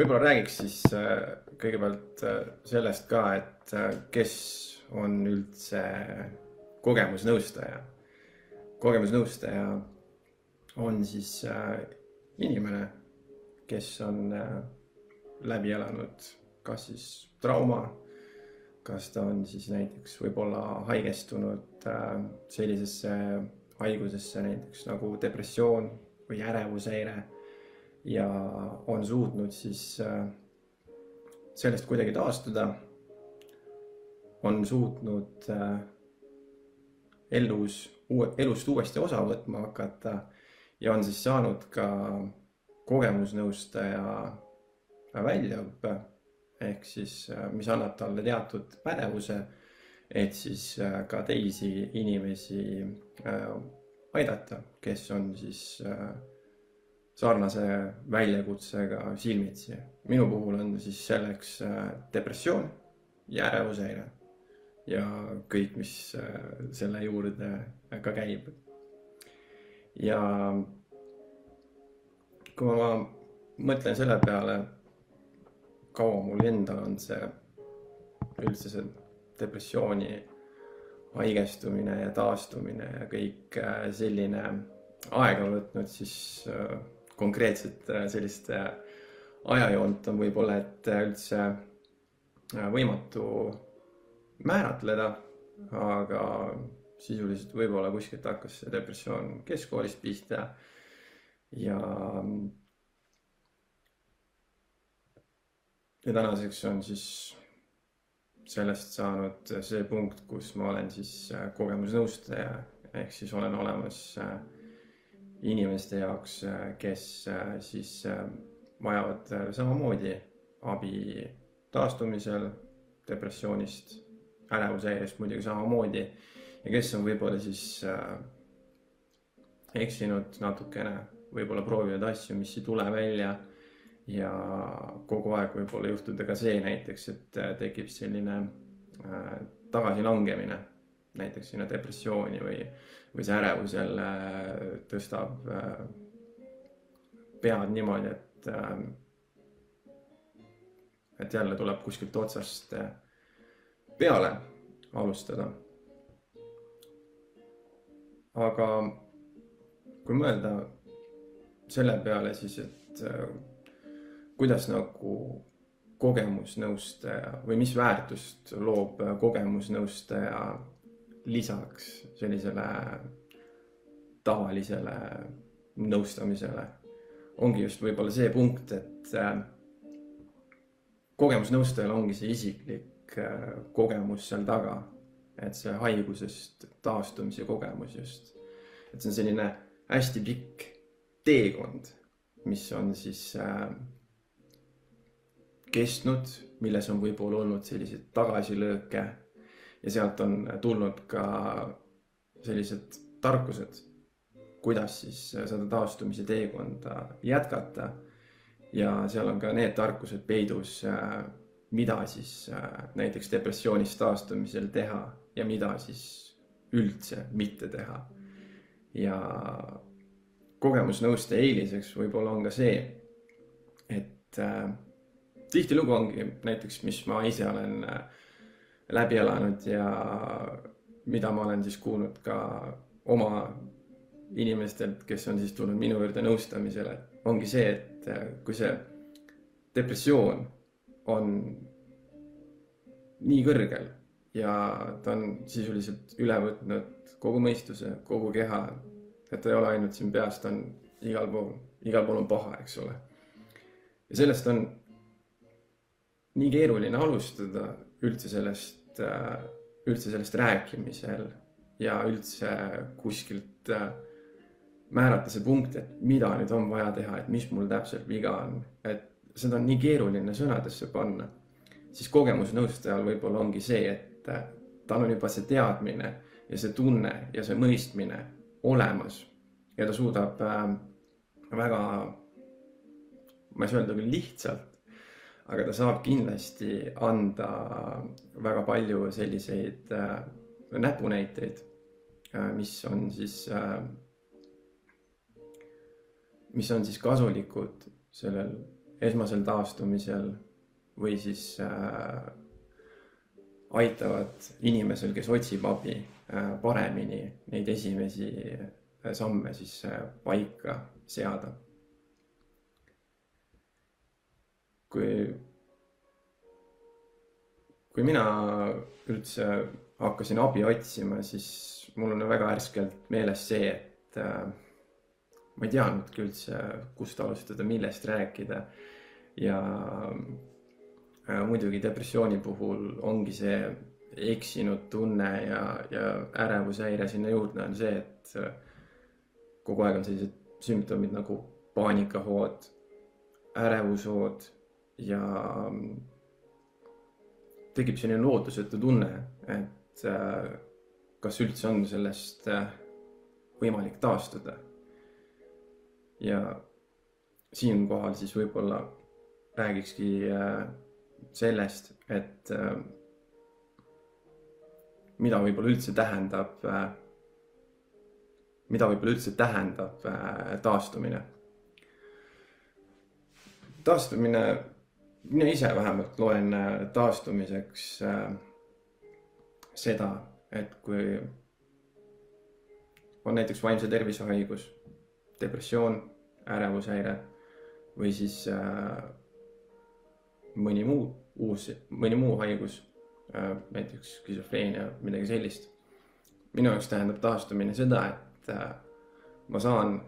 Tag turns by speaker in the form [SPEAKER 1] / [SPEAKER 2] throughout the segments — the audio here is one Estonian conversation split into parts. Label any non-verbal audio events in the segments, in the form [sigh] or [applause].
[SPEAKER 1] võib-olla räägiks siis äh, kõigepealt äh, sellest ka, et äh, kes on üldse kogemusnõustaja. kogemusnõustaja on siis inimene, kes on läbi elanud kas siis trauma, kas ta on siis näiteks võib-olla haigestunud sellisesse haigusesse näiteks nagu depressioon või ärevushäire ja on suutnud siis äh, sellest kuidagi taastuda. on suutnud äh, elus, elust uuesti osa võtma hakata ja on siis saanud ka kogemusnõustaja väljaõppe ehk siis, äh, mis annab talle teatud pädevuse, et siis ka teisi inimesi aidata, kes on siis äh, sarnase väljakutsega silmitsi. minu puhul on siis selleks äh, depressioon ja ärevushäire ja kõik, mis äh, selle juurde ka käib. ja kui ma mõtlen selle peale, kaua mul endal on see üldse see depressiooni haigestumine ja taastumine ja kõik äh, selline aega võtnud, siis konkreetset äh, sellist äh, ajajoont on võib-olla, et äh, üldse võimatu määratleda, aga sisuliselt võib-olla kuskilt hakkas see depressioon keskkoolist pihta ja ja tänaseks on siis sellest saanud see punkt, kus ma olen siis kogemusnõustaja ehk siis olen olemas äh, inimeste jaoks, kes äh, siis äh, vajavad äh, samamoodi abi taastumisel depressioonist, ärevushäirest muidugi samamoodi. Ja kes on võib-olla siis eksinud natukene, võib-olla proovinud asju, mis ei tule välja. Ja kogu aeg võib-olla juhtuda ka see näiteks, et tekib selline tagasilangemine näiteks sinna depressiooni või, või see ärevus jälle tõstab äh, pead niimoodi, et, äh, et jälle tuleb kuskilt otsast äh, peale alustada. aga kui mõelda selle peale, siis et kuidas nagu kogemusnõustaja või mis väärtust loob kogemusnõustaja lisaks sellisele tavalisele nõustamisele. Ongi just võib-olla see punkt, et äh, kogemusnõustajal ongi see isiklik äh, kogemus seal taga, et see haigusest taastumise kogemus just, et see on selline hästi pikk teekond, mis on siis äh, kestnud, milles on võib-olla olnud selliseid tagasilööke. Ja sealt on tulnud ka sellised tarkused, kuidas siis seda taastumise teekonda jätkata. ja seal on ka need tarkused peidus, mida siis näiteks depressioonist taastumisel teha ja mida siis üldse mitte teha. ja kogemusnõustaja eeliseks võib-olla on ka see, et äh, tihtilugu ongi näiteks, mis ma ise olen äh, läbi elanud ja mida ma olen siis kuulnud ka oma inimestelt, kes on siis tulnud minu juurde nõustamisele, ongi see, et äh, kui see depressioon on nii kõrgel ja ta on sisuliselt üle võtnud kogu mõistuse, kogu keha, et ta ei ole ainult siin peas, ta on igal pool, igal pool on paha, eks ole. ja sellest on nii keeruline alustada üldse sellest Äh, üldse sellest rääkimisel ja üldse kuskilt äh, määrata see punkt, et mida nüüd on vaja teha, et mis mul täpselt viga on, et seda on nii keeruline sõnadesse panna, siis kogemusnõustajal võib-olla ongi see, et äh, tal on juba see teadmine ja see tunne ja see mõistmine olemas ja ta suudab väga, ma ei saa öelda küll lihtsalt, aga ta saab kindlasti anda väga palju selliseid äh, näpunäiteid äh,, mis on siis äh,, mis on siis kasulikud sellel esmasel taastumisel või siis äh, aitavad inimesel, kes otsib abi äh,, paremini neid esimesi samme siis äh, paika seada. Kui, kui mina üldse hakkasin abi otsima, siis mul on väga värskelt meeles see, et äh, ma ei teadnudki üldse, kust alustada, millest rääkida. ja äh, muidugi depressiooni puhul ongi see eksinud tunne ja, ja ärevushäire sinna juurde on see, et äh, kogu aeg on sellised sümptomid nagu paanikahood, ärevushood ja mm, tekib selline lootusetu tunne, et äh, kas üldse on sellest võimalik taastuda ja siinkohal siis võib-olla räägikski äh, sellest, et äh, mida võib-olla üldse tähendab, äh, mida võib-olla üldse tähendab taastumine. taastumine, mina ise vähemalt loen taastumiseks seda, et kui on näiteks vaimse tervise haigus depressioon, ärevushäire või siis äh, mõni muu uus, mõni muu haigus äh,, näiteks skisofreenia, midagi sellist. minu jaoks tähendab taastumine seda, et äh, ma saan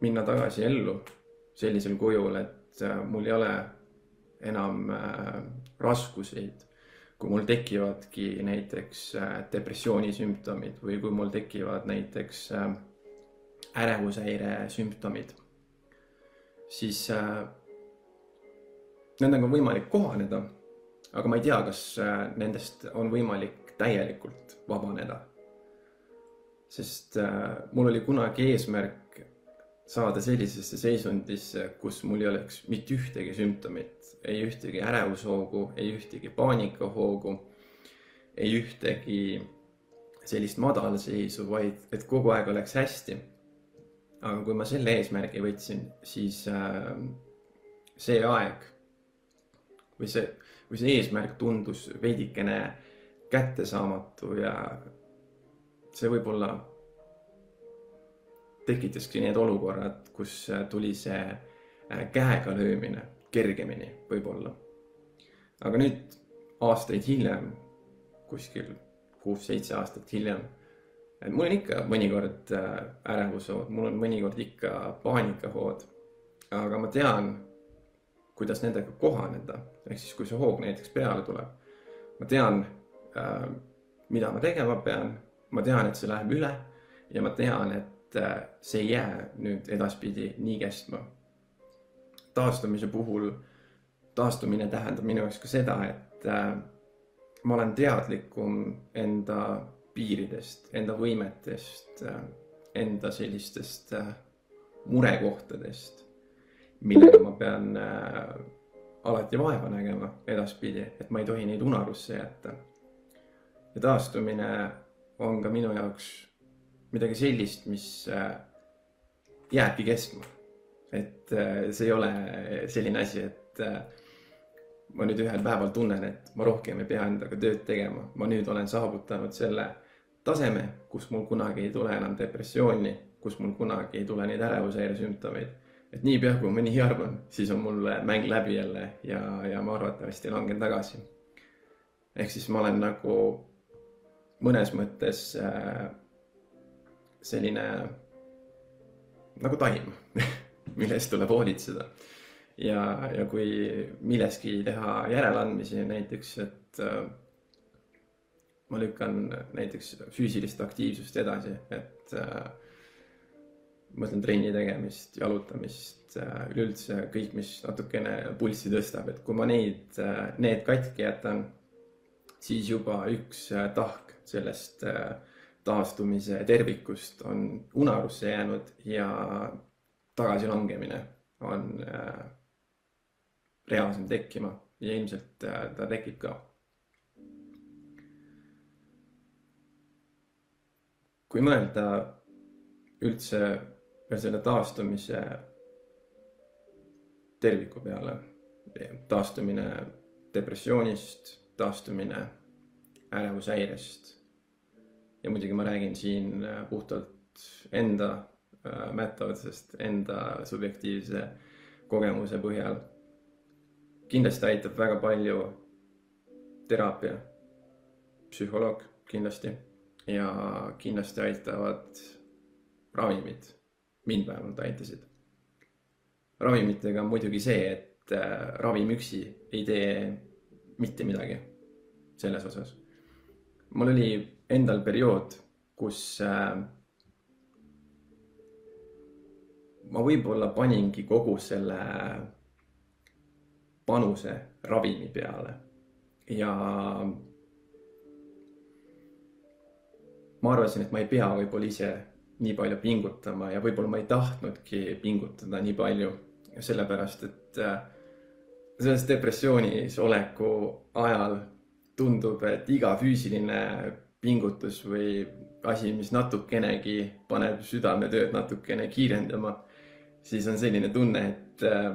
[SPEAKER 1] minna tagasi ellu sellisel kujul, et äh, mul ei ole enam äh, raskuseid, kui mul tekivadki näiteks äh, depressiooni sümptomid või kui mul tekivad näiteks ärevushäire sümptomid, siis nendega on võimalik kohaneda. aga ma ei tea, kas nendest on võimalik täielikult vabaneda. sest mul oli kunagi eesmärk saada sellisesse seisundisse, kus mul ei oleks mitte ühtegi sümptomit, ei ühtegi ärevushoogu, ei ühtegi paanikahoogu, ei ühtegi sellist madalseisu, vaid et kogu aeg oleks hästi. Aga kui ma selle eesmärgi võtsin, siis äh, see aeg või see, või see eesmärk tundus veidikene kättesaamatu ja see võib-olla tekitaski need olukorrad, kus tuli see äh, käega löömine kergemini võib-olla. aga nüüd aastaid hiljem, kuskil kuus-seitse aastat hiljem et mul on ikka mõnikord äh, ärevushood, mul on mõnikord ikka paanikahood. aga ma tean, kuidas nendega kohaneda, ehk siis, kui see hoog näiteks peale tuleb. ma tean, äh, mida ma tegema pean, ma tean, et see läheb üle ja ma tean, et äh, see ei jää nüüd edaspidi nii kestma. taastumise puhul, taastumine tähendab minu jaoks ka seda, et ma olen teadlikum enda piiridest, enda võimetest, enda sellistest äh, murekohtadest, millega ma pean äh, alati vaeva nägema edaspidi, et ma ei tohi neid unarusse jätta. ja taastumine on ka minu jaoks midagi sellist, mis äh, jääbki kestma. et see ei ole selline asi, et ma nüüd ühel päeval tunnen, et ma rohkem ei pea endaga tööd tegema, ma nüüd olen saavutanud selle taseme, kus mul kunagi ei tule enam depressiooni, kus mul kunagi ei tule neid ärevushäire sümptomeid. et niipea, kui ma nii arvan, siis on mul mäng läbi jälle ja, ja ma arvatavasti langen tagasi. ehk siis ma olen nagu mõnes mõttes äh, selline nagu taim [laughs] mille eest tuleb hoolitseda. ja, ja kui milleski teha järeleandmisi, näiteks, et äh, ma lükkan näiteks füüsilist aktiivsust edasi, et äh, mõtlen trenni tegemist, jalutamist äh,, üleüldse kõik, mis natukene pulssi tõstab, et kui ma neid äh,, need katki jätan, siis juba üks äh, tahk sellest äh, taastumise tervikust on unarusse jäänud ja tagasilangemine on äh, reaalsem tekkima ja ilmselt äh, ta tekib ka kui mõelda üldse veel selle taastumise terviku peale. taastumine depressioonist, taastumine ärevushäirest. Ja muidugi ma räägin siin äh, puhtalt enda äh, mättavusest, enda subjektiivse kogemuse põhjal. kindlasti aitab väga palju teraapia, psühholoog kindlasti ja kindlasti aitavad ravimid, mind vähemalt aitasid. ravimitega on muidugi see, et äh, ravim üksi ei tee mitte midagi selles osas. mul oli endal periood, kus äh, ma võib-olla paningi kogu selle panuse ravimi peale. Ja ma arvasin, et ma ei pea võib-olla ise nii palju pingutama ja võib-olla ma ei tahtnudki pingutada nii palju, sellepärast et äh, selles depressioonis oleku ajal tundub, et iga füüsiline pingutus või asi, mis natukenegi paneb südametööd natukene kiirendama, siis on selline tunne, et äh,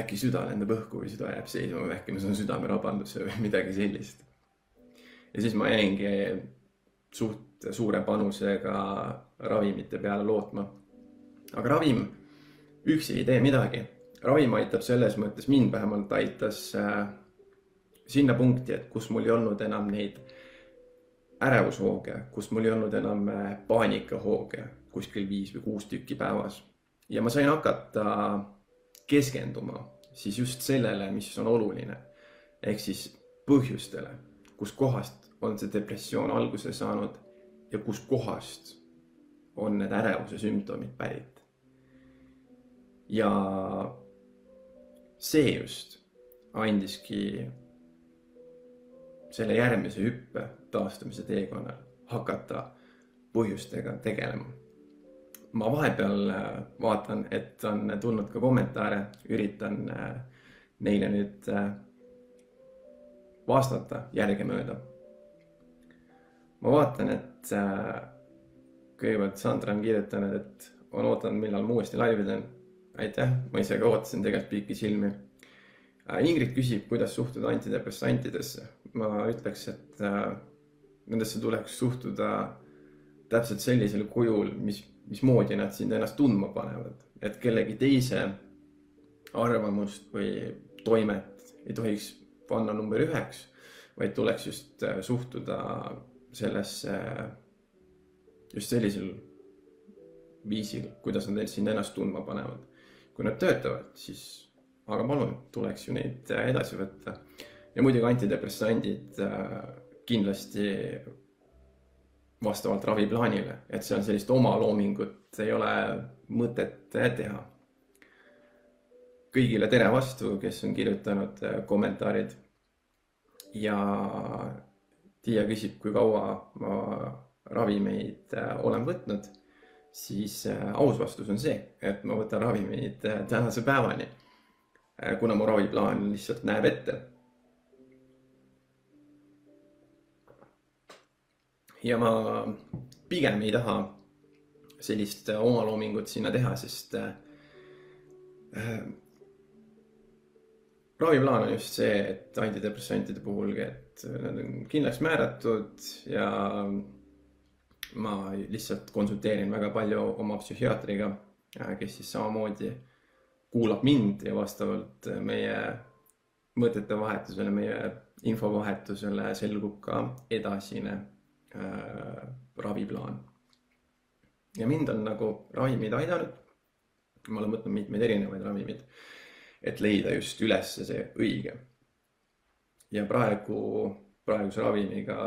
[SPEAKER 1] äkki süda lendab õhku või süda jääb seisma või äkki ma saan südamerabanduse või [laughs] midagi sellist. ja siis ma jäingi suht suure panusega ravimite peale lootma. aga ravim üksi ei tee midagi. ravim aitab selles mõttes, mind vähemalt aitas äh, sinna punkti, et kus mul ei olnud enam neid ärevushooge, kus mul ei olnud enam äh, paanikahooge kuskil viis või kuus tükki päevas. ja ma sain hakata keskenduma siis just sellele, mis on oluline. ehk siis põhjustele, kuskohast on see depressioon alguse saanud ja kuskohast on need ärevuse sümptomid pärit. ja see just andiski selle järgmise hüppe taastumise teekonnal hakata põhjustega tegelema. ma vahepeal äh, vaatan, et on tulnud ka kommentaare, üritan äh, neile nüüd äh, vastata järgemööda. ma vaatan, et kõigepealt Sandra on kirjutanud, et on ootanud, millal ma uuesti laivi teen. aitäh, ma ise ka ootasin tegelikult pikisilmi. Ingrid küsib, kuidas suhtuda antidepressantidesse. ma ütleks, et nendesse tuleks suhtuda täpselt sellisel kujul, mis, mismoodi nad sind ennast tundma panevad. et kellegi teise arvamust või toimet ei tohiks panna number üheks, vaid tuleks just äh, suhtuda sellesse just sellisel viisil, kuidas nad sind ennast tundma panevad. kui nad töötavad, siis aga palun, tuleks ju neid äh, edasi võtta. ja muidugi antidepressandid äh, kindlasti vastavalt raviplaanile, et seal sellist omaloomingut ei ole mõtet teha. kõigile tere vastu, kes on kirjutanud äh, kommentaarid. ja Tiia küsib, kui kaua ma ravimeid äh, olen võtnud, siis äh, aus vastus on see, et ma võtan ravimeid tänase päevani. kuna mu raviplaan lihtsalt näeb ette ja ma pigem ei taha sellist omaloomingut sinna teha, sest äh, raviplaan on just see, et antidepressantide puhulgi, et nad on kindlaks määratud ja ma lihtsalt konsulteerin väga palju oma psühhiaatriga, kes siis samamoodi kuulab mind ja vastavalt meie mõtete vahetusele, meie infovahetusele selgub ka edasine äh, raviplaan. ja mind on nagu ravimid aidanud. ma olen võtnud mitmeid erinevaid ravimeid, et leida just üles see õige. ja praegu, praeguse ravimiga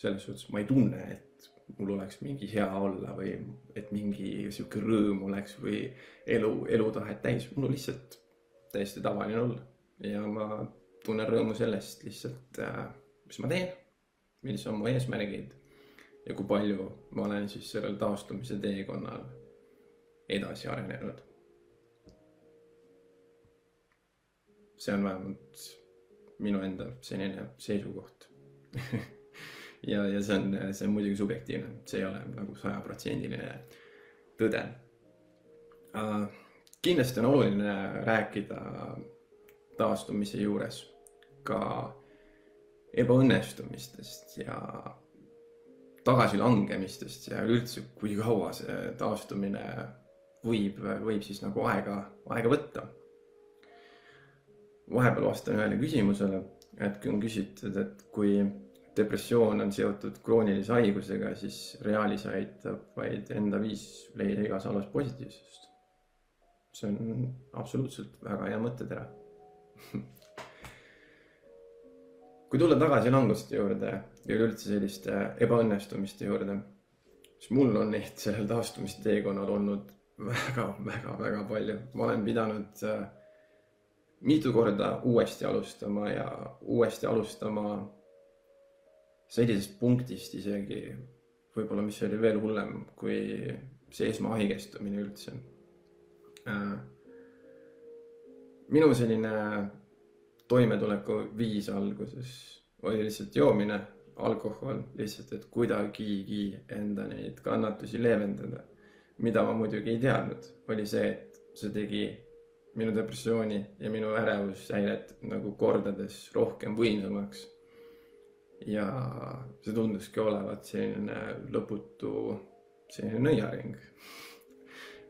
[SPEAKER 1] selles suhtes ma ei tunne, et mul oleks mingi hea olla või et mingi sihuke rõõm oleks või elu, elutahet täis, mul on lihtsalt täiesti tavaline olla ja ma tunnen rõõmu sellest lihtsalt, äh, mis ma teen, millised on mu eesmärgid ja kui palju ma olen siis sellel taastumise teekonnal edasi arenenud. see on vähemalt minu enda selline seisukoht [laughs] ja, ja see on, see on muidugi subjektiivne, see ei ole nagu sajaprotsendiline tõde uh,. kindlasti on oluline rääkida taastumise juures ka ebaõnnestumistest ja tagasilangemistest ja üleüldse, kui kaua see taastumine võib, võib siis nagu aega, aega võtta. vahepeal vastan ühele küsimusele, et kui on küsitud, et kui depressioon on seotud kroonilise haigusega, siis reaalis aitab vaid enda viis leida igas alas positiivsust. see on absoluutselt väga hea mõttetera [laughs] kui tulla tagasi languste juurde ja üleüldse selliste ebaõnnestumiste juurde, siis mul on neid sellel taastumisteekonnal olnud väga-väga-väga palju. ma olen pidanud äh, mitu korda uuesti alustama ja uuesti alustama sellisest punktist isegi võib-olla, mis oli veel hullem kui see esmahaigestumine üldse. Äh, minu selline toimetuleku viis alguses oli lihtsalt joomine, alkohol, lihtsalt, et kuidagigi enda neid kannatusi leevendada. mida ma muidugi ei teadnud, oli see, et see tegi minu depressiooni ja minu ärevushäiret nagu kordades rohkem võimsamaks. ja see tunduski olevat selline lõputu, selline nõiaring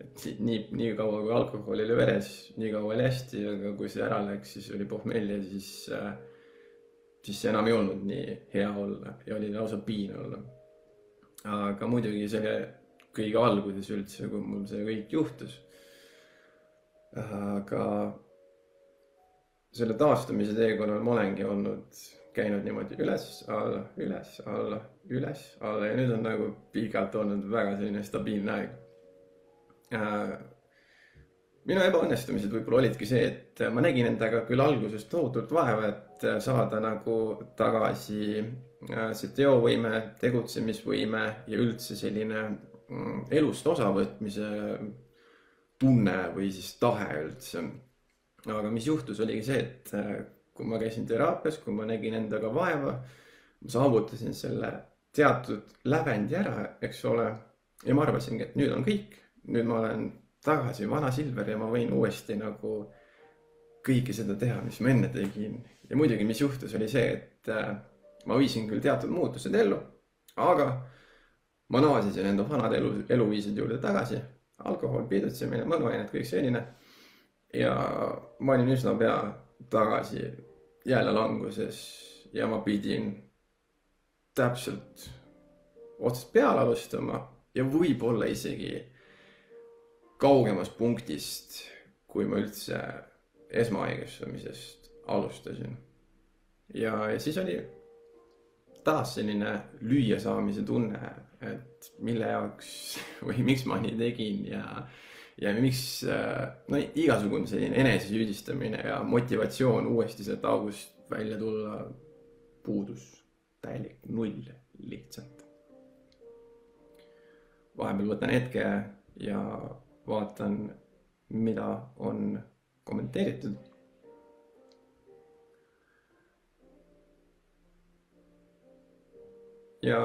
[SPEAKER 1] et nii, nii kaua kui alkohol oli veres, nii kaua oli hästi, aga kui see ära läks, siis oli pohmell ja siis äh,, siis enam ei olnud nii hea olla ja oli lausa piin olla. aga muidugi selle kõige alguses üldse, kui mul see kõik juhtus. aga selle taastumise teekonnal ma olengi olnud, käinud niimoodi üles-alla, üles-alla, üles-alla ja nüüd on nagu pikalt olnud väga selline stabiilne aeg minu ebaõnnestumised võib-olla olidki see, et ma nägin endaga küll alguses tohutult vaeva, et saada nagu tagasi äh, see teovõime, tegutsemisvõime ja üldse selline mm, elust osavõtmise tunne või siis tahe üldse. aga mis juhtus, oligi see, et äh, kui ma käisin teraapias, kui ma nägin endaga vaeva, ma saavutasin selle teatud lävendi ära, eks ole. ja ma arvasingi, et nüüd on kõik nüüd ma olen tagasi vana Silver ja ma võin uuesti nagu kõike seda teha, mis ma enne tegin. ja muidugi, mis juhtus, oli see, et äh, ma viisin küll teatud muutused ellu, aga ma naasisin enda vanade elu, eluviiside juurde tagasi. alkohol, piidutsemine, mõnuained, kõik selline. ja ma olin üsna pea tagasi jälle languses ja ma pidin täpselt otsast peale alustama ja võib-olla isegi kaugemast punktist, kui ma üldse esmahaigestumisest alustasin. ja, ja siis oli taas selline lüüasaamise tunne, et mille jaoks [laughs] või miks ma nii tegin ja, ja miks, no igasugune selline enesesüüdistamine ja motivatsioon uuesti sealt august välja tulla puudus täielik null lihtsalt. vahepeal võtan hetke ja vaatan, mida on kommenteeritud. ja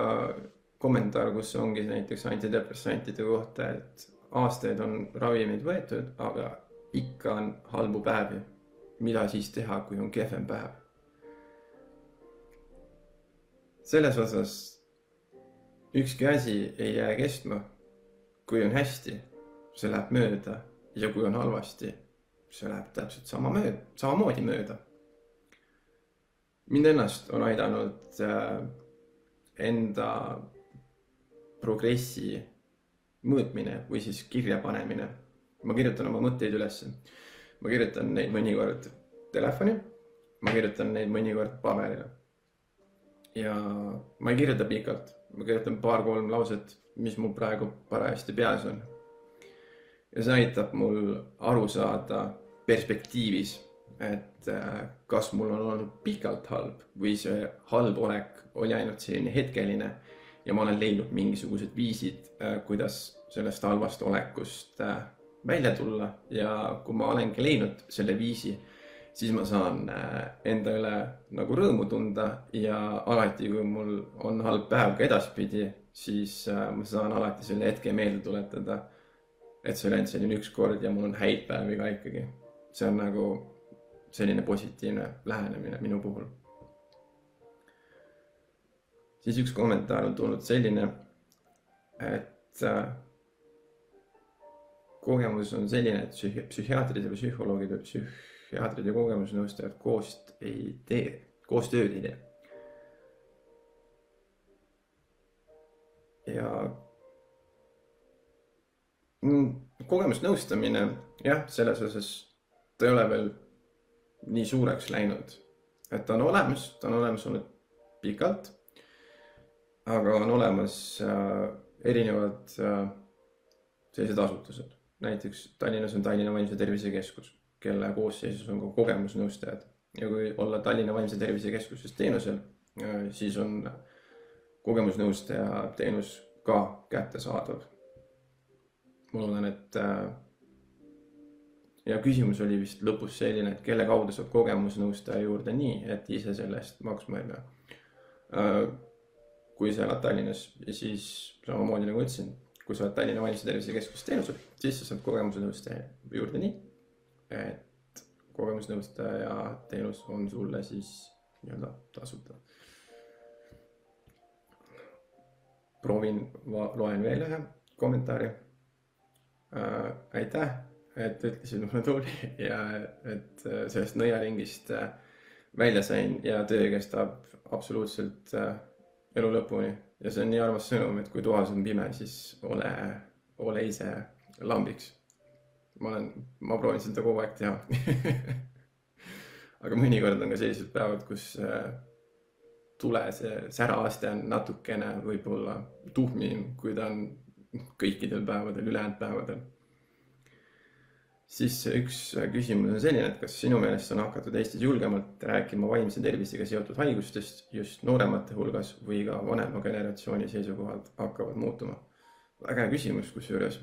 [SPEAKER 1] kommentaar, kus ongi näiteks antidepressantide kohta, et aastaid on ravimeid võetud, aga ikka on halbu päevi. mida siis teha, kui on kehvem päev? selles osas ükski asi ei jää kestma, kui on hästi see läheb mööda ja kui on halvasti, see läheb täpselt sama mööda, samamoodi mööda. mind ennast on aidanud äh, enda progressi mõõtmine või siis kirjapanemine. ma kirjutan oma mõtteid ülesse. ma kirjutan neid mõnikord telefoni, ma kirjutan neid mõnikord paberile. ja ma ei kirjuta pikalt, ma kirjutan paar-kolm lauset, mis mul praegu parajasti peas on ja see aitab mul aru saada perspektiivis, et äh, kas mul on olnud pikalt halb või see halb olek oli ainult selline hetkeline ja ma olen leidnud mingisugused viisid, äh, kuidas sellest halvast olekust äh, välja tulla. Ja kui ma olengi leidnud selle viisi, siis ma saan enda üle nagu rõõmu tunda ja alati, kui mul on halb päev ka edaspidi, siis ma saan alati selle hetke meelde tuletada et see ainult selline üks kord ja mul on häid päevi ka ikkagi. see on nagu selline positiivne lähenemine minu puhul. siis üks kommentaar on tulnud selline, et äh, kogemus on selline, et psühhi-, psühhiaatrid ja psühholoogid või psühhiaatrid ja kogemusnõustajad koos ei tee, koostööd ei tee. ja kogemusnõustamine jah, selles osas ta ei ole veel nii suureks läinud, et ta on olemas, ta on olemas olnud pikalt. aga on olemas äh, erinevad äh, sellised asutused näiteks Tallinnas on Tallinna Vaimse Tervise Keskus, kelle koosseisus on ka kogemusnõustajad ja kui olla Tallinna Vaimse Tervise Keskuses teenusel, äh, siis on kogemusnõustaja teenus ka kättesaadav. Ma loodan, et äh, ja küsimus oli vist lõpus selline, et kelle kaudu saab kogemusnõustaja juurde nii, et ise selle eest maksma ei pea. Äh, kui sa elad Tallinnas, siis samamoodi nagu ütlesin kui sa oled Tallinna Vaimse Tervise Keskuse teenusel, siis sa saad kogemusnõustaja juurde nii, et kogemusnõustaja teenus on sulle siis nii-öelda tasuta. proovin, loen veel ühe kommentaari äh,. aitäh, et ütlesid mulle Tuuli [laughs] ja et äh, sellest nõiaringist äh, välja sain ja töö kestab absoluutselt äh, elu lõpuni ja see on nii armas sõnum, et kui toas on pime, siis ole, ole ise lambiks. ma olen, ma proovin seda kogu aeg teha [laughs] aga mõnikord on ka sellised päevad, kus äh, tule, see säraaste on natukene võib-olla tuhmim, kui ta on kõikidel päevadel, ülejäänud päevadel siis üks küsimus on selline, et kas sinu meelest on hakatud Eestis julgemalt rääkima vaimse tervisega seotud haigustest just nooremate hulgas või ka vanema generatsiooni seisukohalt hakkavad muutuma? väga hea küsimus, kusjuures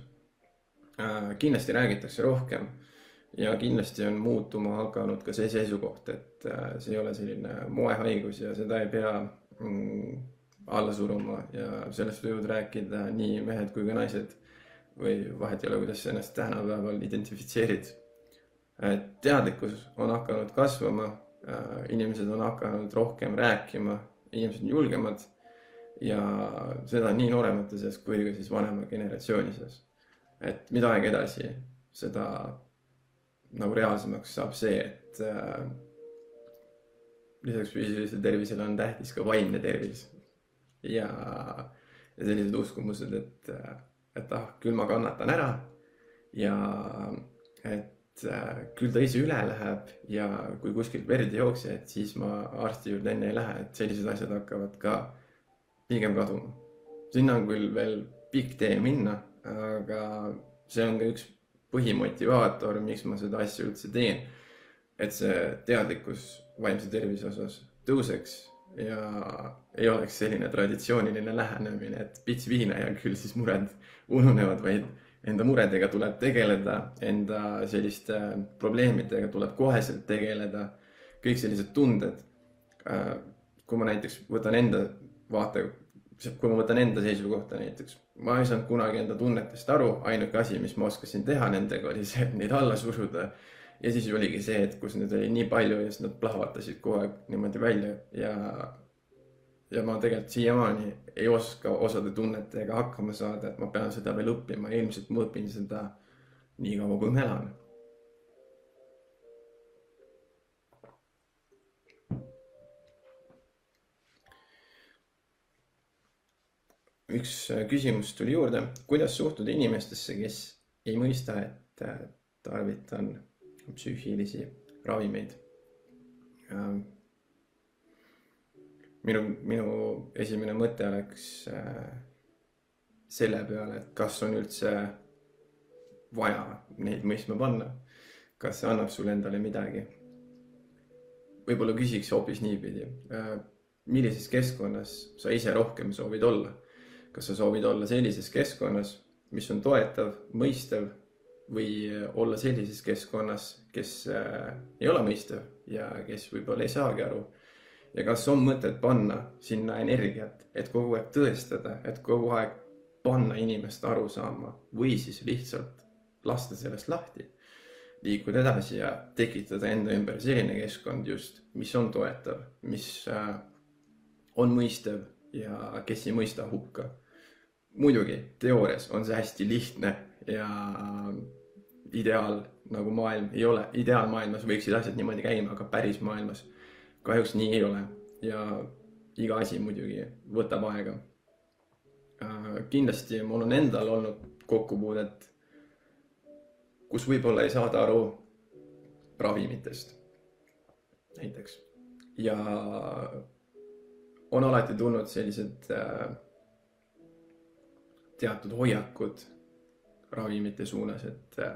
[SPEAKER 1] äh, kindlasti räägitakse rohkem ja kindlasti on muutuma hakanud ka see seisukoht, et äh, see ei ole selline moehaigus ja seda ei pea mm, alla suruma ja sellest võivad rääkida nii mehed kui ka naised või vahet ei ole, kuidas sa ennast tänapäeval identifitseerid. teadlikkus on hakanud kasvama, äh, inimesed on hakanud rohkem rääkima, inimesed on julgemad ja seda nii nooremate seas kui ka siis vanema generatsiooni seas. et mida aeg edasi, seda nagu reaalsemaks saab see, et äh, lisaks füüsilisele tervisele on tähtis ka vaimne tervis ja, ja sellised uskumused, et et ah, küll ma kannatan ära ja et äh, küll ta ise üle läheb ja kui kuskilt verd ei jookse, et siis ma arsti juurde enne ei lähe, et sellised asjad hakkavad ka pigem kaduma. sinna on küll veel pikk tee minna, aga see on ka üks põhimotivaator, miks ma seda asja üldse teen. et see teadlikkus vaimse tervise osas tõuseks ja ei oleks selline traditsiooniline lähenemine, et pits viina ja küll siis mured ununevad, vaid enda muredega tuleb tegeleda, enda selliste probleemidega tuleb koheselt tegeleda. kõik sellised tunded. Äh, kui ma näiteks võtan enda vaate, kui ma võtan enda seisukohta näiteks, ma ei saanud kunagi enda tunnetest aru, ainuke asi, mis ma oskasin teha nendega, oli see, et neid alla suruda. Ja siis oligi see, et kus neid oli nii palju ja siis nad plahvatasid kogu aeg niimoodi välja ja ja ma tegelikult siiamaani ei oska osade tunnetega hakkama saada, et ma pean seda veel õppima, ilmselt ma õpin seda nii kaua, kui ma elan. üks küsimus tuli juurde, kuidas suhtuda inimestesse, kes ei mõista, et tarvitan psüühilisi ravimeid minu, minu esimene mõte oleks äh, selle peale, et kas on üldse vaja neid mõistma panna. kas see annab sulle endale midagi? võib-olla küsiks hoopis niipidi. Äh, millises keskkonnas sa ise rohkem soovid olla? kas sa soovid olla sellises keskkonnas, mis on toetav, mõistev või olla sellises keskkonnas, kes äh, ei ole mõistev ja kes võib-olla ei saagi aru ja kas on mõtet panna sinna energiat, et kogu aeg tõestada, et kogu aeg panna inimest aru saama või siis lihtsalt lasta sellest lahti, liikuda edasi ja tekitada enda ümber selline keskkond just, mis on toetav, mis äh, on mõistev ja kes ei mõista hukka. muidugi teoorias on see hästi lihtne ja ideaal nagu maailm ei ole, ideaalmaailmas võiksid asjad niimoodi käima, aga päris maailmas kahjuks nii ei ole. Ja iga asi muidugi võtab aega. kindlasti mul on endal olnud kokkupuudet, kus võib-olla ei saada aru ravimitest näiteks. Ja on alati tulnud sellised äh, teatud hoiakud ravimite suunas, et äh,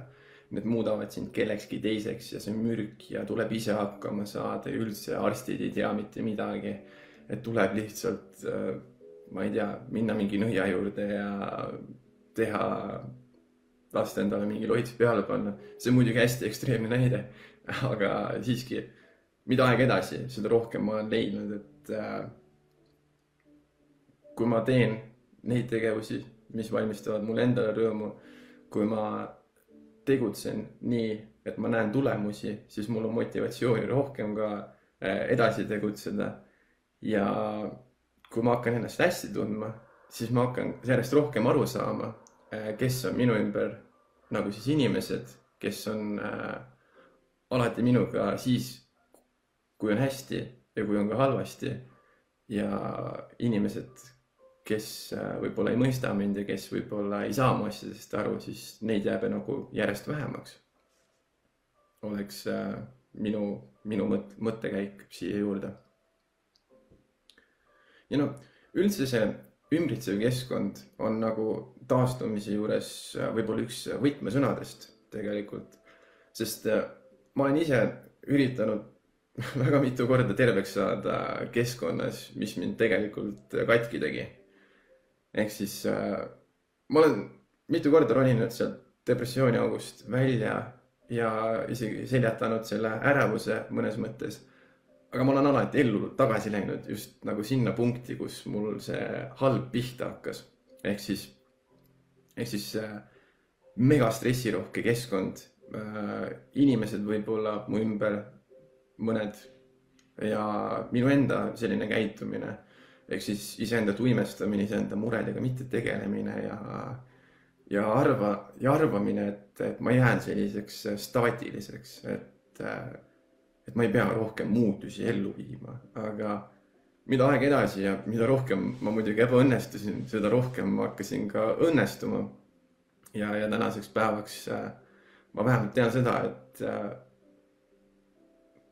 [SPEAKER 1] need muudavad sind kellekski teiseks ja see on mürk ja tuleb ise hakkama saada ja üldse arstid ei tea mitte midagi. et tuleb lihtsalt äh,, ma ei tea, minna mingi nõia juurde ja teha, lasta endale mingi loits peale panna. see on muidugi hästi ekstreemne näide, [laughs] aga siiski, mida aeg edasi, seda rohkem ma olen leidnud, et äh, kui ma teen neid tegevusi, mis valmistavad mulle endale rõõmu, kui ma tegutsen nii, et ma näen tulemusi, siis mul on motivatsiooni rohkem ka äh, edasi tegutseda. ja kui ma hakkan ennast hästi tundma, siis ma hakkan järjest rohkem aru saama, äh, kes on minu ümber nagu siis inimesed, kes on äh, alati minuga siis, kui on hästi ja kui on ka halvasti. ja inimesed kes äh, võib-olla ei mõista mind ja kes võib-olla ei saa mu asjadest aru, siis neid jääb nagu järjest vähemaks. oleks äh, minu, minu mõt-, mõttekäik siia juurde. ja noh, üldse see ümbritsev keskkond on nagu taastumise juures äh, võib-olla üks võtmesõnadest tegelikult, sest ma olen ise üritanud [laughs] väga mitu korda terveks saada keskkonnas, mis mind tegelikult katki tegi ehk siis äh, ma olen mitu korda roninud sealt depressiooniaugust välja ja isegi seljatanud selle ärevuse mõnes mõttes. aga ma olen alati ellu tagasi läinud just nagu sinna punkti, kus mul see halb pihta hakkas. ehk siis, ehk siis äh, mega stressirohke keskkond äh,. inimesed võib-olla mu ümber, mõned ja minu enda selline käitumine ehk siis iseenda tuimestamine, iseenda muredega mitte tegelemine ja, ja arva, ja arvamine, et, et ma jään selliseks staatiliseks, et, et ma ei pea rohkem muutusi ellu viima, aga mida aeg edasi ja mida rohkem ma muidugi ebaõnnestusin, seda rohkem ma hakkasin ka õnnestuma. ja, ja tänaseks päevaks ma vähemalt tean seda, et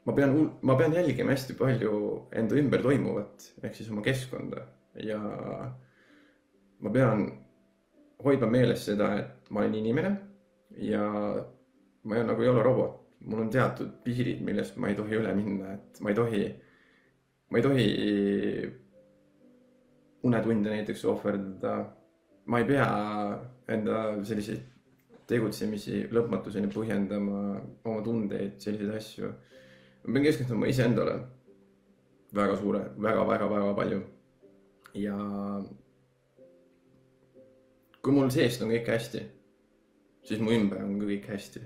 [SPEAKER 1] ma pean, ma pean jälgima hästi palju enda ümber toimuvat ehk siis oma keskkonda. Ja ma pean hoidma meeles seda, et ma olen inimene ja ma ei, nagu ei ole robot, mul on teatud piirid, millest ma ei tohi üle minna, et ma ei tohi, ma ei tohi unetunde näiteks ohverdada. ma ei pea enda selliseid tegutsemisi lõpmatuseni põhjendama, oma tundeid, selliseid asju ma pean keskenduma iseendale väga suure väga,, väga-väga-väga palju. ja kui mul seest on kõik hästi, siis mu ümber on ka kõik hästi.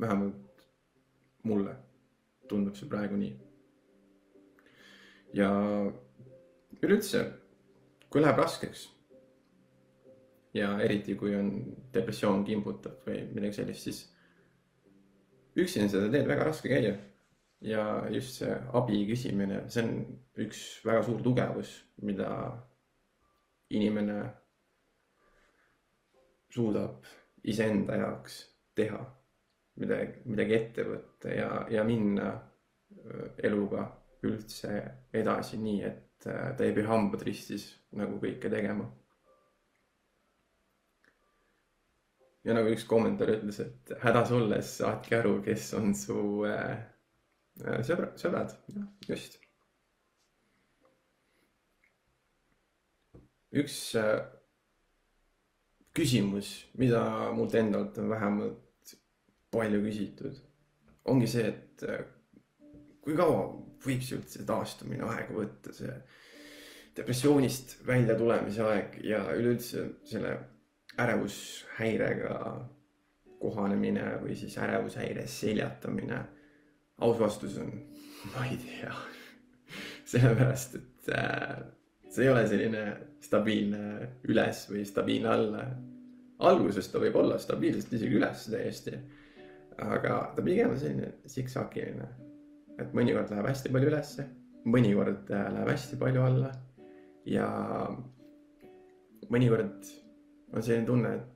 [SPEAKER 1] vähemalt mulle tundub see praegu nii. ja üleüldse, kui läheb raskeks ja eriti, kui on depressioon kimbutab või midagi sellist, siis üksi on seda teed väga raske käia ja just see abi küsimine, see on üks väga suur tugevus, mida inimene suudab iseenda jaoks teha, midagi, midagi ette võtta ja, ja minna eluga üldse edasi nii, et ta ei pea hambad ristis nagu kõike tegema. ja nagu üks kommentaar ütles, et hädas olles saadki aru, kes on su äh, Äh, sõbrad, sõbrad, just. üks äh, küsimus, mida mult endalt on vähemalt palju küsitud, ongi see, et äh, kui kaua võiks üldse taastumine aega võtta, see depressioonist välja tulemise aeg ja üleüldse selle ärevushäirega kohanemine või siis ärevushäire seljatamine. Aus vastus on, ma ei tea [laughs] sellepärast, et äh, see ei ole selline stabiilne üles või stabiilne alla. alguses ta võib olla stabiilselt isegi üles täiesti. aga ta pigem on selline siksakiline, et mõnikord läheb hästi palju ülesse, mõnikord äh, läheb hästi palju alla ja mõnikord on selline tunne, et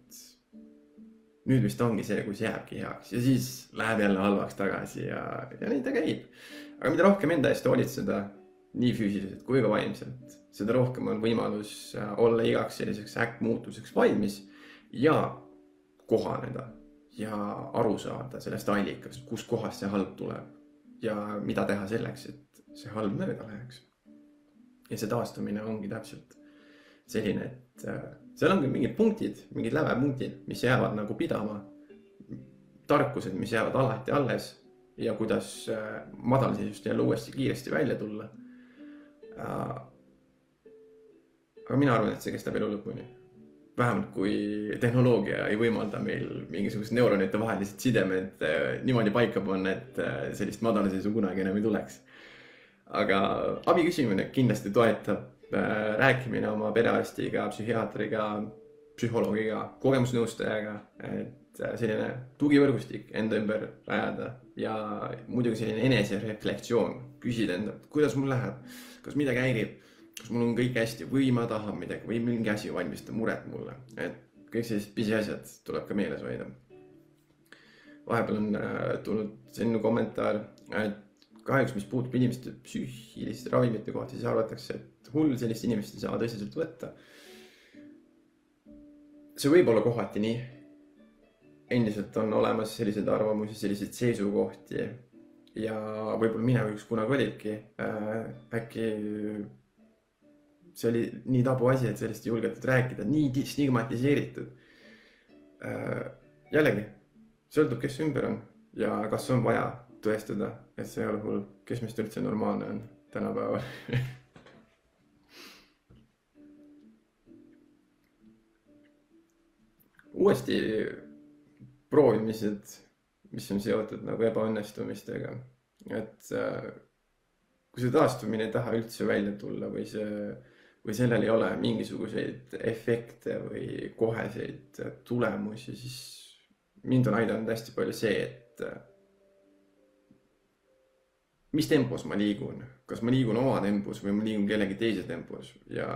[SPEAKER 1] nüüd vist ongi see, kus jääbki heaks ja siis läheb jälle halvaks tagasi ja, ja nii ta käib. aga mida rohkem enda eest hoolitseda, nii füüsiliselt kui ka vaimselt, seda rohkem on võimalus äh, olla igaks selliseks äkkmuutuseks valmis ja kohaneda ja aru saada sellest allikast, kuskohast see halb tuleb ja mida teha selleks, et see halb mööda läheks. ja see taastumine ongi täpselt selline, et äh, seal on küll mingid punktid, mingid lävepunktid, mis jäävad nagu pidama. tarkused, mis jäävad alati alles ja kuidas äh, madalseisust jälle uuesti kiiresti välja tulla. Äh, aga mina arvan, et see kestab elu lõpuni. vähemalt kui tehnoloogia ei võimalda meil mingisugused neuronite vahelised sidemed niimoodi paika panna, et sellist madalseisu kunagi enam ei tuleks. aga abi küsimine kindlasti toetab rääkimine oma perearstiga, psühhiaatriga, psühholoogiga, kogemusnõustajaga, et äh, selline tugivõrgustik enda ümber rajada ja muidugi selline enesereflektsioon, küsida endalt, kuidas mul läheb, kas midagi häirib, kas mul on kõik hästi või ma tahan midagi või mingi asi valmistab muret mulle, et kõik sellised pisiasjad tuleb ka meeles hoida. vahepeal on äh, tulnud selline kommentaar, et kahjuks, mis puutub inimeste psüühiliste ravimite kohta, siis arvatakse, et hull sellist inimest ei saa tõsiselt võtta. see võib olla kohati nii. endiselt on olemas selliseid arvamusi, selliseid seisukohti ja võib-olla minevikus kunagi olidki äh,. äkki see oli nii tabuasi, et sellest ei julgetud rääkida, nii stigmatiseeritud äh,. jällegi, sõltub, kes ümber on ja kas on vaja tõestada, et see ei ole hull, kes meist üldse normaalne on tänapäeval [laughs] uuesti proovimised, mis on seotud nagu ebaõnnestumistega, et äh, kui see taastumine ei taha üldse välja tulla või see, või sellel ei ole mingisuguseid efekte või koheseid tulemusi, siis mind on aidanud hästi palju see, et mis tempos ma liigun, kas ma liigun oma tempos või ma liigun kellegi teise tempos ja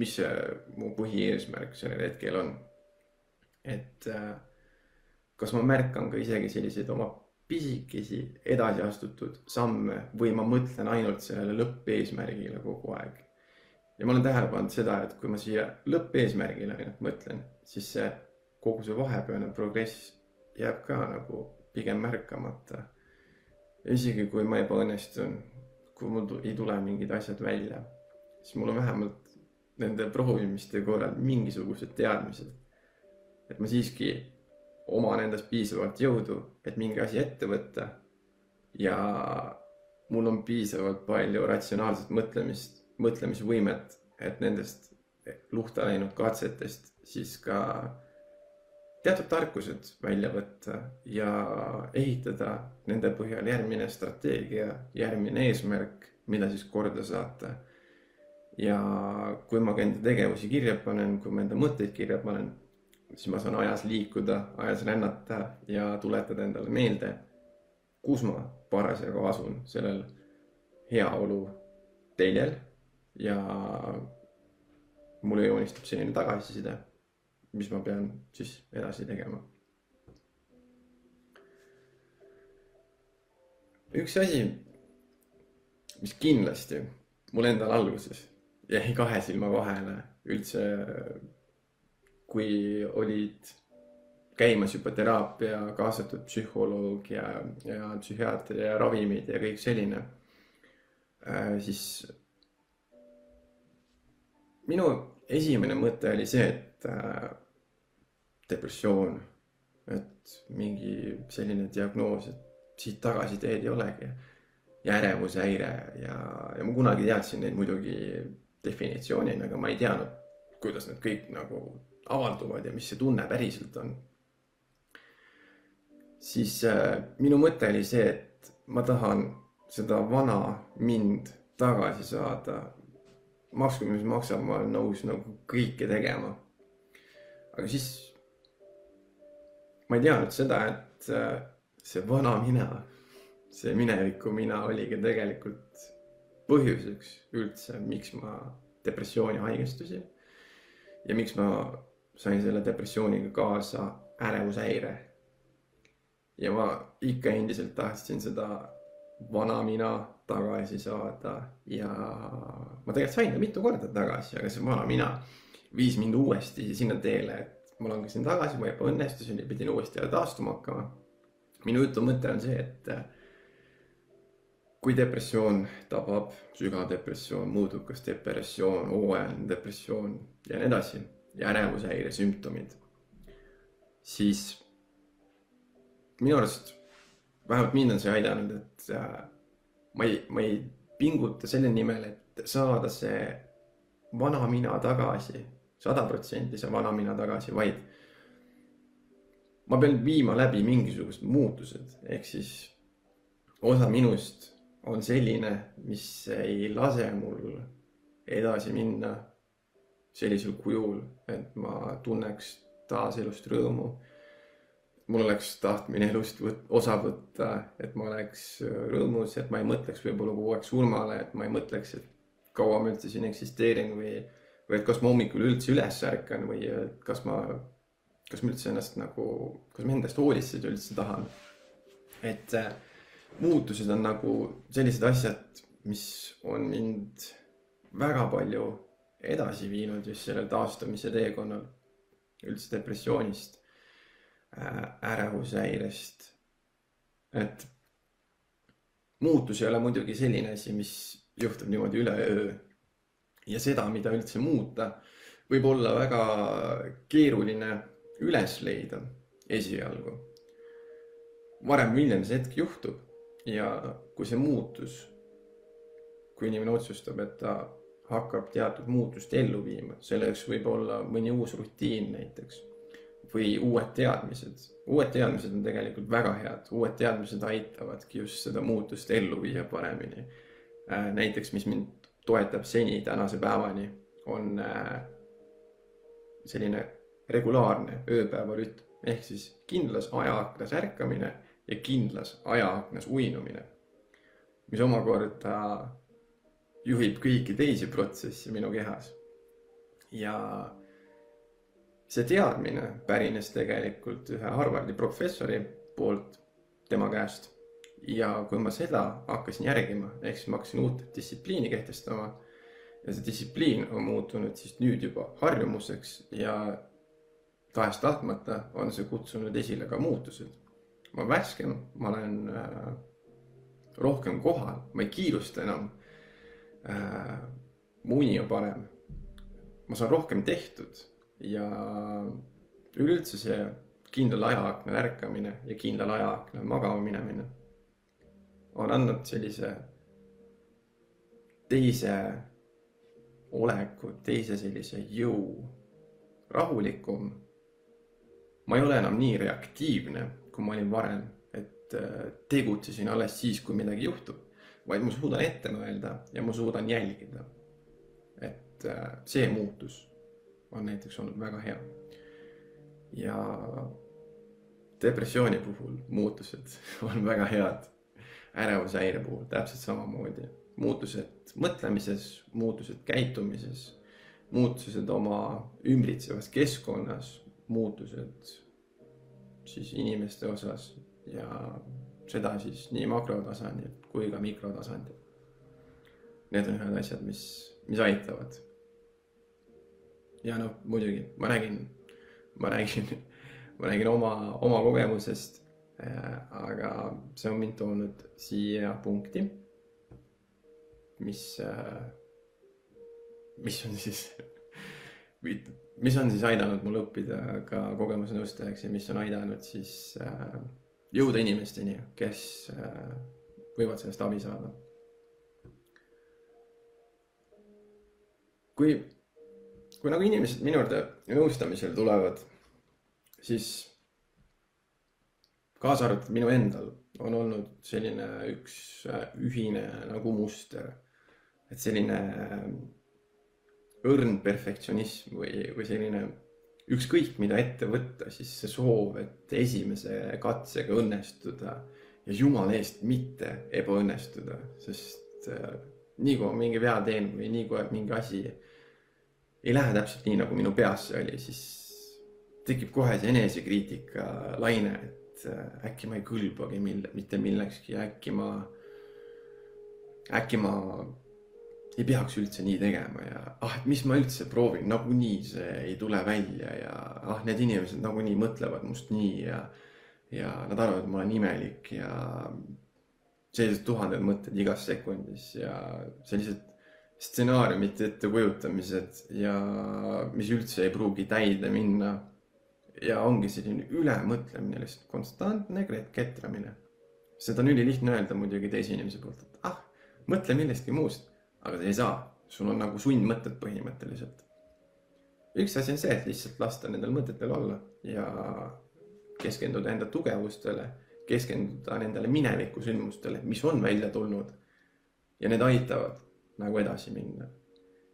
[SPEAKER 1] mis see mu põhieesmärk sellel hetkel on. Et äh, kas ma märkan ka isegi selliseid oma pisikesi edasi astutud samme või ma mõtlen ainult sellele lõppeesmärgile kogu aeg. ja ma olen tähele pannud seda, et kui ma siia lõppeesmärgile ainult mõtlen, siis see kogu see vahepealne progress jääb ka nagu pigem märkamata isegi kui ma ebaõnnestun, kui mul ei tule mingid asjad välja, siis mul on vähemalt nende proovimiste korral mingisugused teadmised. Et ma siiski oman endas piisavalt jõudu, et mingi asi ette võtta. ja mul on piisavalt palju ratsionaalset mõtlemist, mõtlemisvõimet, et nendest luhta läinud katsetest siis ka teatud tarkused välja võtta ja ehitada nende põhjal järgmine strateegia, järgmine eesmärk, mida siis korda saata. ja kui ma ka enda tegevusi kirja panen, kui ma enda mõtteid kirja panen, siis ma saan ajas liikuda, ajas rännata ja tuletada endale meelde, kus ma parasjagu asun sellel heaolu teljel ja mulle joonistub selline tagasiside mis ma pean siis edasi tegema. üks asi, mis kindlasti mul endal alguses jäi kahe silma vahele üldse, kui olid käimas juba teraapia, kaasatud psühholoog ja, ja psühhiaater ja ravimid ja kõik selline, äh, siis minu esimene mõte oli see, et äh, depressioon, et mingi selline diagnoos, et siit tagasi teed ei olegi. ja ärevushäire ja, ja ma kunagi teadsin neid muidugi definitsioonina, aga ma ei teadnud, kuidas need kõik nagu avalduvad ja mis see tunne päriselt on. siis äh, minu mõte oli see, et ma tahan seda vana mind tagasi saada. maksku, mis maksab, ma olen nõus nagu kõike tegema. aga siis ma ei teadnud seda, et äh, see vana mina, see mineviku mina oligi tegelikult põhjuseks üldse, miks ma depressiooni haigestusin. ja miks ma sain selle depressiooniga kaasa ärevushäire. ja ma ikka endiselt tahtsin seda vana mina tagasi saada ja ma tegelikult sain ta mitu korda tagasi, aga see vana mina viis mind uuesti sinna teele, et ma langesin tagasi, ma ebaõnnestusin ja pidin uuesti taastuma hakkama. minu jutu mõte on see, et kui depressioon tabab, sügav depressioon, muudukas depressioon, hooajaline depressioon ja nii edasi ja ärevushäire sümptomid, siis minu arust, vähemalt mind on see aidanud, et äh, ma ei, ma ei pinguta selle nimel, et saada see vana mina tagasi, sada protsenti see vana mina tagasi, vaid ma pean viima läbi mingisugused muutused, ehk siis osa minust on selline, mis ei lase mul edasi minna sellisel kujul, et ma tunneks taas elust rõõmu. mul oleks tahtmine elust võt, osa võtta, et ma oleks rõõmus, et ma ei mõtleks võib-olla kogu aeg surmale, et ma ei mõtleks, et kaua ma üldse siin eksisteerin või, või et kas ma hommikul üldse üles ärkan või kas ma, kas ma üldse ennast nagu, kas ma endast hoolitseda üldse tahan. et äh, muutused on nagu sellised asjad, mis on mind väga palju edasi viinud just sellel taastumise teekonnal, üldse depressioonist, äh, ärevushäirest. et muutus ei ole muidugi selline asi, mis juhtub niimoodi üleöö. ja seda, mida üldse muuta, võib olla väga keeruline üles leida esialgu. varem või hiljem see hetk juhtub ja kui see muutus, kui inimene otsustab, et ta hakkab teatud muutust ellu viima, selleks võib olla mõni uus rutiin näiteks või uued teadmised. uued teadmised on tegelikult väga head, uued teadmised aitavadki just seda muutust ellu viia paremini. Äh, näiteks, mis mind toetab seni tänase päevani, on äh, selline regulaarne ööpäevarütm ehk siis kindlas ajaaknas ärkamine ja kindlas ajaaknas uinumine, mis omakorda juhib kõiki teisi protsesse minu kehas. ja see teadmine pärines tegelikult ühe Harvardi professori poolt tema käest. ja kui ma seda hakkasin järgima, ehk siis ma hakkasin uut distsipliini kehtestama ja see distsipliin on muutunud siis nüüd juba harjumuseks ja tahes-tahtmata on see kutsunud esile ka muutused ma olen värskem, ma olen äh, rohkem kohal, ma ei kiirusta enam äh,. mu uni on parem. ma saan rohkem tehtud ja üleüldse see kindlal ajaaknal ärkamine ja kindlal ajaaknal magama minemine on andnud sellise teise oleku, teise sellise jõu, rahulikum. ma ei ole enam nii reaktiivne kui ma olin varem, et äh, tegutsesin alles siis, kui midagi juhtub, vaid ma suudan ette mõelda ja ma suudan jälgida. et äh, see muutus on näiteks olnud väga hea. ja depressiooni puhul muutused [laughs] on väga head. ärevushäire puhul täpselt samamoodi, muutused mõtlemises, muutused käitumises, muutused oma ümbritsevas keskkonnas, muutused siis inimeste osas ja seda siis nii makrotasandil kui ka mikrotasandil. Need on ühed asjad, mis, mis aitavad. ja noh, muidugi ma räägin, ma räägin, [laughs] ma räägin oma, oma kogemusest äh,. aga see on mind toonud siia punkti, mis äh,, mis on siis [laughs] mis on siis aidanud mul õppida ka kogemusnõustajaks ja mis on aidanud siis äh, jõuda inimesteni, kes äh, võivad sellest abi saada. kui, kui nagu inimesed minu juurde nõustamisel tulevad, siis kaasa arvatud minu endal on olnud selline üks äh, ühine nagu muster. et selline äh, õrn perfektsionism või, või selline ükskõik mida ette võtta, siis see soov, et esimese katsega õnnestuda ja jumala eest mitte ebaõnnestuda, sest äh, nii kui ma mingi vea teen või nii kui mingi asi ei lähe täpselt nii, nagu minu peas see oli, siis tekib kohe see enesekriitika laine, et äh, äkki ma ei kõlbagi mille, mitte millekski, äkki ma, äkki ma ei peaks üldse nii tegema ja ah, et mis ma üldse proovin, nagunii see ei tule välja ja ah, need inimesed nagunii mõtlevad must nii ja, ja nad arvavad, et ma olen imelik ja sellised tuhanded mõtted igas sekundis ja sellised stsenaariumite ettekujutamised ja mis üldse ei pruugi täide minna. ja ongi selline ülemõtlemine, lihtsalt konstantne ketramine. seda on ülilihtne öelda muidugi teise inimese poolt, et ah, mõtle millestki muust aga sa ei saa, sul on nagu sundmõtted põhimõtteliselt. üks asi on see, et lihtsalt lasta nendel mõtetel olla ja keskenduda enda tugevustele, keskenduda nendele minevikusündmustele, mis on välja tulnud. ja need aitavad nagu edasi minna.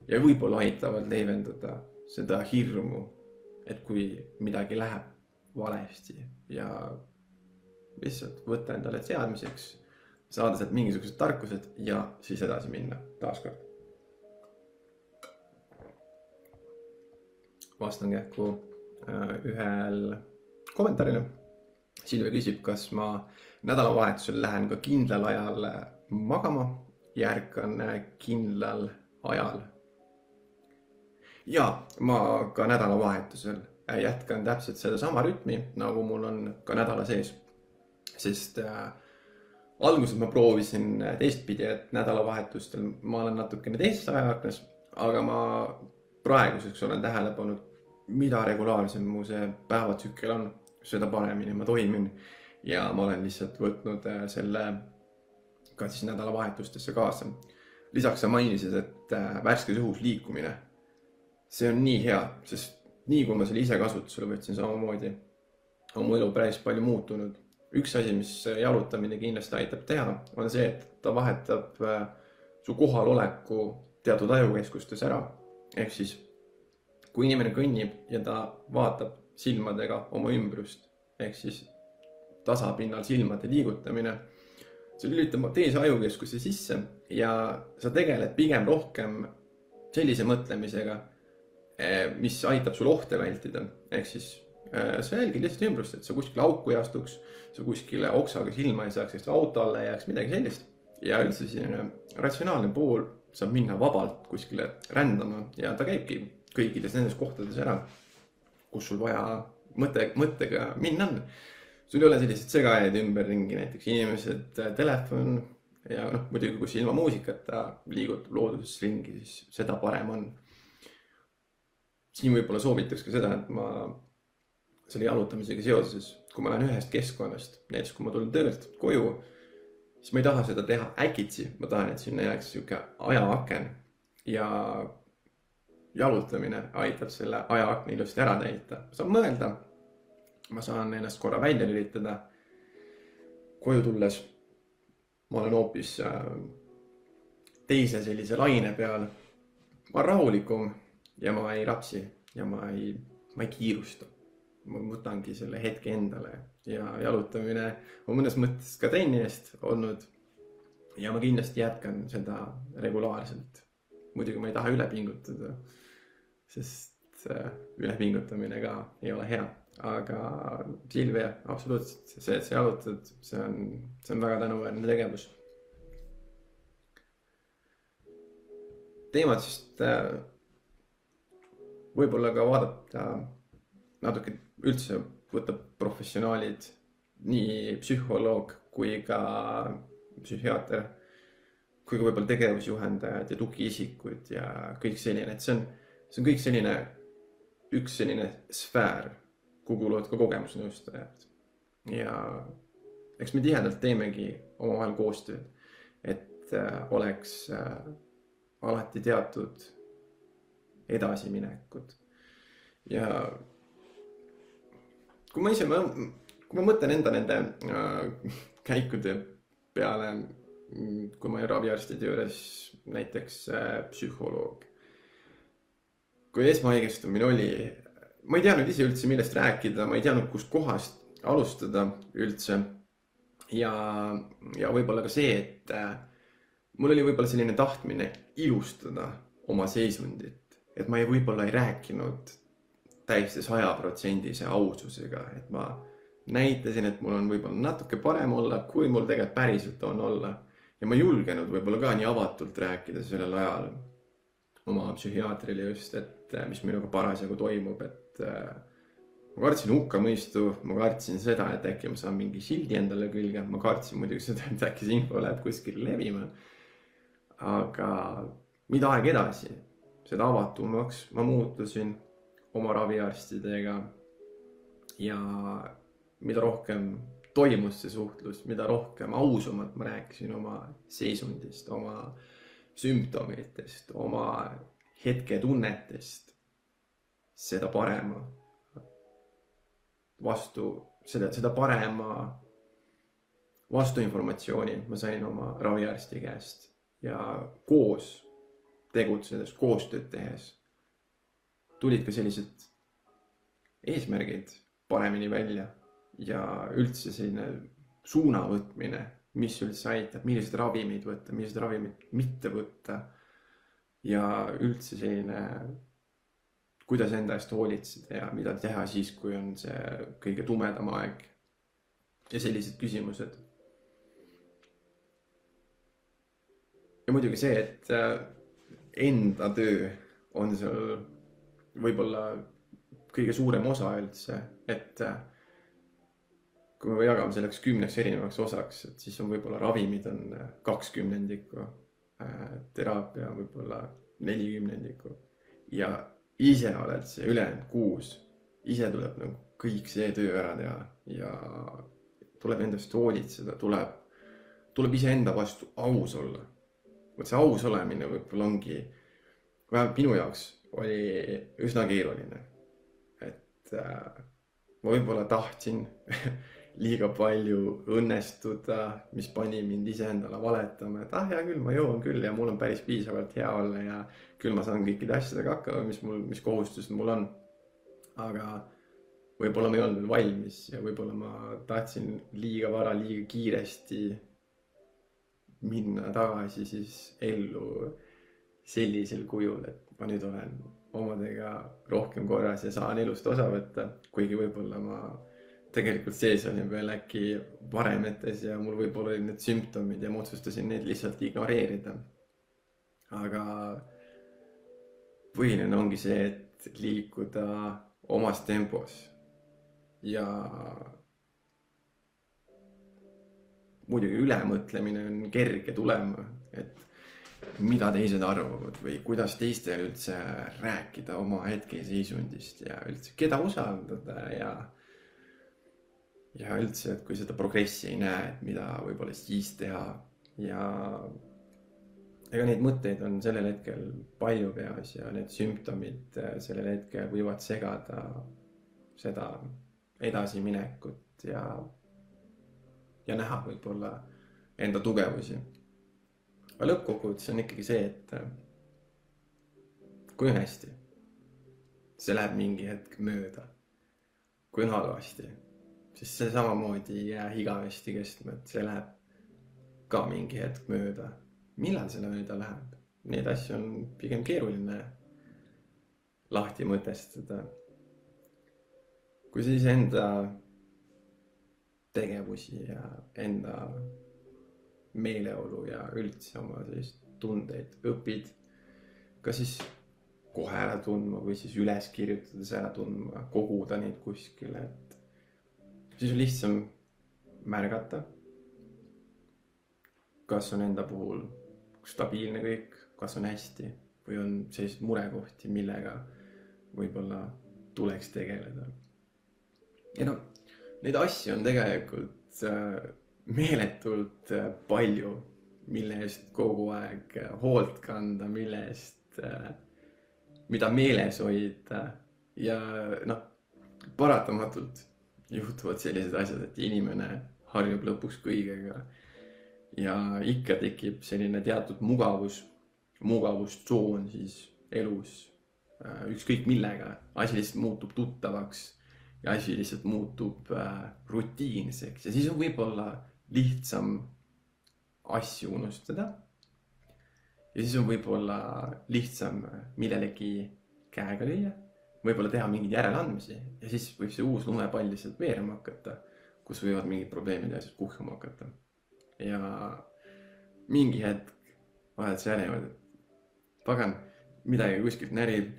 [SPEAKER 1] ja võib-olla aitavad leevendada seda hirmu, et kui midagi läheb valesti ja lihtsalt võtta endale teadmiseks saada sealt mingisugused tarkused ja siis edasi minna taaskord. vastan kähku äh, ühel kommentaarile. Silvia küsib, kas ma nädalavahetusel lähen ka kindlal ajal magama ja ärkan kindlal ajal. ja ma ka nädalavahetusel jätkan täpselt sedasama rütmi, nagu mul on ka nädala sees. sest äh, alguses ma proovisin teistpidi, et nädalavahetustel ma olen natukene teises ajaaknas, aga ma praeguseks olen tähele pannud, mida regulaarsem mu see päevatsükkel on, seda paremini ma toimin. ja ma olen lihtsalt võtnud äh, selle ka siis nädalavahetustesse kaasa. lisaks sa mainisid, et äh, värskes õhus liikumine, see on nii hea, sest nii kui ma selle ise kasutusele võtsin, samamoodi on mu elu päris palju muutunud üks asi, mis jalutamine kindlasti aitab teha, on see, et ta vahetab äh, su kohaloleku teatud ajukeskustes ära. ehk siis kui inimene kõnnib ja ta vaatab silmadega oma ümbrust ehk siis tasapinnal silmade liigutamine, see lülitab teise ajukeskuse sisse ja sa tegeled pigem rohkem sellise mõtlemisega, eh, mis aitab sul ohte vältida, ehk siis sa jälgid lihtsalt ümbrust, et sa kuskile auku ei astuks, sa kuskile oksaga silma ei saaks, et auto alla ei jääks, midagi sellist. ja üldse selline ratsionaalne pool saab minna vabalt kuskile rändama ja ta käibki kõikides nendes kohtades ära, kus sul vaja mõte, mõttega minna on. sul ei ole selliseid segajaid ümberringi, näiteks inimesed, äh, telefon ja noh, muidugi, kus ilma muusikata liigutab looduses ringi, siis seda parem on. siin võib-olla soovitaks ka seda, et ma selle jalutamisega seoses, kui ma lähen ühest keskkonnast, näiteks kui ma tulen töölt koju, siis ma ei taha seda teha äkitsi, ma tahan, et sinna jääks sihuke ajaaken ja jalutamine aitab selle ajaakna ilusti ära täita, ma saan mõelda. ma saan ennast korra välja lülitada. koju tulles ma olen hoopis äh, teise sellise laine peal. ma olen rahulikum ja ma ei rapsi ja ma ei, ma ei kiirusta ma võtangi selle hetke endale ja jalutamine on mõnes mõttes ka trenni eest olnud. ja ma kindlasti jätkan seda regulaarselt. muidugi ma ei taha üle pingutada, sest äh, ülepingutamine ka ei ole hea, aga Silvia, absoluutselt see, et sa jalutad, see on, see on väga tänuväärne tegevus. teemadest äh, võib-olla ka vaadata natuke üldse võtab professionaalid, nii psühholoog kui ka psühhiaater, kui ka võib-olla tegevusjuhendajad ja tugiisikud ja kõik selline, et see on, see on kõik selline, üks selline sfäär, kuhu kuuluvad ka kogemusnõustajad. ja eks me tihedalt teemegi omavahel koostööd, et äh, oleks äh, alati teatud edasiminekud ja kui ma ise, kui ma mõtlen enda nende äh, käikude peale, kui ma olin raviarstide juures, näiteks äh, psühholoog. kui esmahaigestumine oli, ma ei teadnud ise üldse, millest rääkida, ma ei teadnud, kust kohast alustada üldse. ja, ja võib-olla ka see, et äh, mul oli võib-olla selline tahtmine ilustada oma seisundit, et ma ei, võib-olla ei rääkinud täiesti sajaprotsendise aususega, et ma näitasin, et mul on võib-olla natuke parem olla, kui mul tegelikult päriselt on olla. ja ma ei julgenud võib-olla ka nii avatult rääkida sellel ajal oma psühhiaatrile just, et äh, mis minuga parasjagu toimub, et äh, ma kartsin hukkamõistu, ma kartsin seda, et äkki ma saan mingi sildi endale külge, ma kartsin muidugi seda, et äkki see info läheb kuskile levima. aga mida aeg edasi, seda avatumaks ma muutusin oma raviarstidega. ja mida rohkem toimus see suhtlus, mida rohkem ausamalt ma rääkisin oma seisundist, oma sümptomitest, oma hetketunnetest, seda parema vastu, seda, seda parema vastuinformatsiooni ma sain oma raviarsti käest ja koos tegutsedes, koostööd tehes tulid ka sellised eesmärgid paremini välja ja üldse selline suuna võtmine, mis üldse aitab, milliseid ravimeid võtta, milliseid ravimeid mitte võtta. ja üldse selline, kuidas enda eest hoolitseda ja mida teha siis, kui on see kõige tumedam aeg. ja sellised küsimused. ja muidugi see, et äh, enda töö on seal võib-olla kõige suurem osa üldse, et äh, kui me jagame selleks kümneks erinevaks osaks, et siis on võib-olla ravimid on äh, kaks kümnendikku, äh, teraapia võib-olla neli kümnendikku ja ise oled see ülejäänud kuus, ise tuleb nagu kõik see töö ära teha ja tuleb endast hoolitseda, tuleb, tuleb iseenda vastu aus olla. vot see aus olemine võib-olla ongi, vähemalt minu jaoks oli üsna keeruline. et äh, ma võib-olla tahtsin [laughs] liiga palju õnnestuda, mis pani mind iseendale valetama, et ah, hea küll, ma jõuan küll ja mul on päris piisavalt hea olla ja küll ma saan kõikide asjadega hakkama, mis mul, mis kohustused mul on. aga võib-olla ma ei olnud valmis ja võib-olla ma tahtsin liiga vara, liiga kiiresti minna tagasi siis ellu sellisel kujul, et ma nüüd olen omadega rohkem korras ja saan elust osa võtta, kuigi võib-olla ma tegelikult sees olin veel äkki varemetes ja mul võib-olla olid need sümptomid ja ma otsustasin neid lihtsalt ignoreerida. aga põhiline ongi see, et liikuda omas tempos ja muidugi ülemõtlemine on kerge tulema, et mida teised arvavad või kuidas teistele üldse rääkida oma hetkeseisundist ja üldse, keda usaldada ja ja üldse, et kui seda progressi ei näe, et mida võib-olla siis teha ja ega neid mõtteid on sellel hetkel palju peas ja need sümptomid äh, sellel hetkel võivad segada seda edasiminekut ja, ja näha võib-olla enda tugevusi. Aga lõppkokkuvõttes on ikkagi see, et äh, kui hästi, see läheb mingi hetk mööda. kui on halvasti siis see samamoodi ei jää igavesti kestma, et see läheb ka mingi hetk mööda. millal see mööda läheb? Neid asju on pigem keeruline lahti mõtestada. kui sa siis enda tegevusi ja enda meeleolu ja üldse oma sellist tundeid õpid, kas siis kohe ära tundma või siis üles kirjutades ära tundma, koguda neid kuskile, et siis on lihtsam märgata. kas on enda puhul stabiilne kõik, kas on hästi või on selliseid murekohti, millega võib-olla tuleks tegeleda. ja noh, neid asju on tegelikult äh, meeletult äh, palju, mille eest kogu aeg äh, hoolt kanda, mille eest, mida meeles hoida. Ja noh, paratamatult juhtuvad sellised asjad, et inimene harjub lõpuks kõigega. ja ikka tekib selline teatud mugavus, mugavustsoon siis elus äh, ükskõik millega, asi lihtsalt muutub tuttavaks ja asi lihtsalt muutub äh, rutiinseks. Ja siis on võib-olla lihtsam asju unustada. ja siis on võib-olla lihtsam millelegi käega lüüa võib-olla teha mingeid järeleandmisi ja siis võib see uus lumepall lihtsalt veerema hakata, kus võivad mingid probleemid ja asjad kuhjuma hakata. ja mingi hetk vahed sa järjevad, et pagan, midagi kuskilt närib,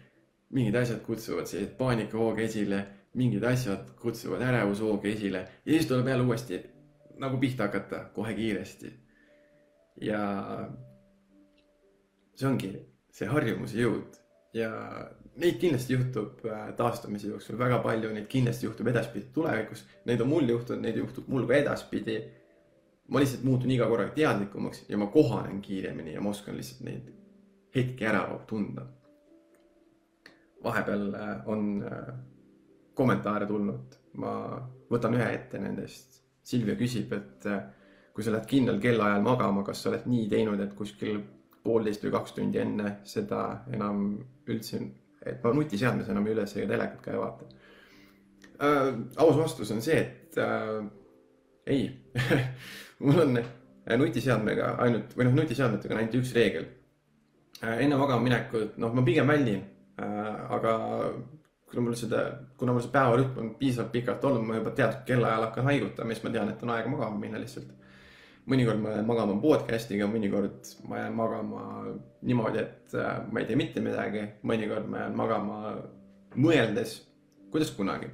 [SPEAKER 1] mingid asjad kutsuvad selliseid paanikahooge esile, mingid asjad kutsuvad ärevushooge esile ja siis tuleb jälle uuesti nagu pihta hakata kohe kiiresti. ja see ongi see harjumuse jõud ja neid kindlasti juhtub äh, taastumise jooksul väga palju, neid kindlasti juhtub edaspidi tulevikus. Neid on mul juhtunud, neid juhtub mul ka edaspidi. ma lihtsalt muutun iga korraga teadlikumaks ja ma kohanen kiiremini ja ma oskan lihtsalt neid hetki ära tunda. vahepeal äh, on äh, kommentaare tulnud, ma võtan ühe ette nendest. Silvia küsib, et kui sa lähed kindlal kellaajal magama, kas sa oled nii teinud, et kuskil poolteist või kaks tundi enne seda enam üldse et ma nutiseadmes enam üles ega telekat ka ei vaata äh,. aus vastus on see, et äh, ei [laughs] mul on nutiseadmega ainult või noh, nutiseadmetega on ainult üks reegel äh,. enne magama minekut, noh, ma pigem väldin äh,, aga kuna mul seda, kuna mul see päevarütm on piisavalt pikalt olnud, ma juba teatud kellaajal hakkan haigutama, siis ma tean, et on aeg magama minna lihtsalt mõnikord ma jään magama podcast'iga, mõnikord ma jään magama niimoodi, et äh, ma ei tee mitte midagi, mõnikord ma jään magama mõeldes, kuidas kunagi.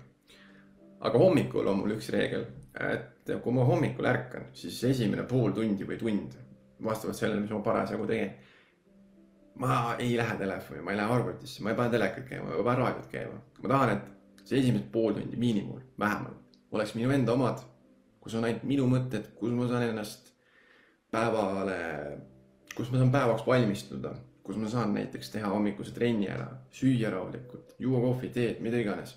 [SPEAKER 1] aga hommikul on mul üks reegel, et kui ma hommikul ärkan, siis esimene pool tundi või tund, vastavalt sellele, mis ma parasjagu teen. Ma ei lähe telefoni, ma ei lähe arvutisse, ma ei pane telekat käima, ma ei pane raadiot käima. ma tahan, et see esimesed pool tundi miinimum, vähemalt, oleks minu enda omad kus on ainult minu mõtted, kus ma saan ennast päevale, kus ma saan päevaks valmistuda, kus ma saan näiteks teha hommikuse trenni ära, süüa rahulikult, juua kohvi, teed, mida iganes.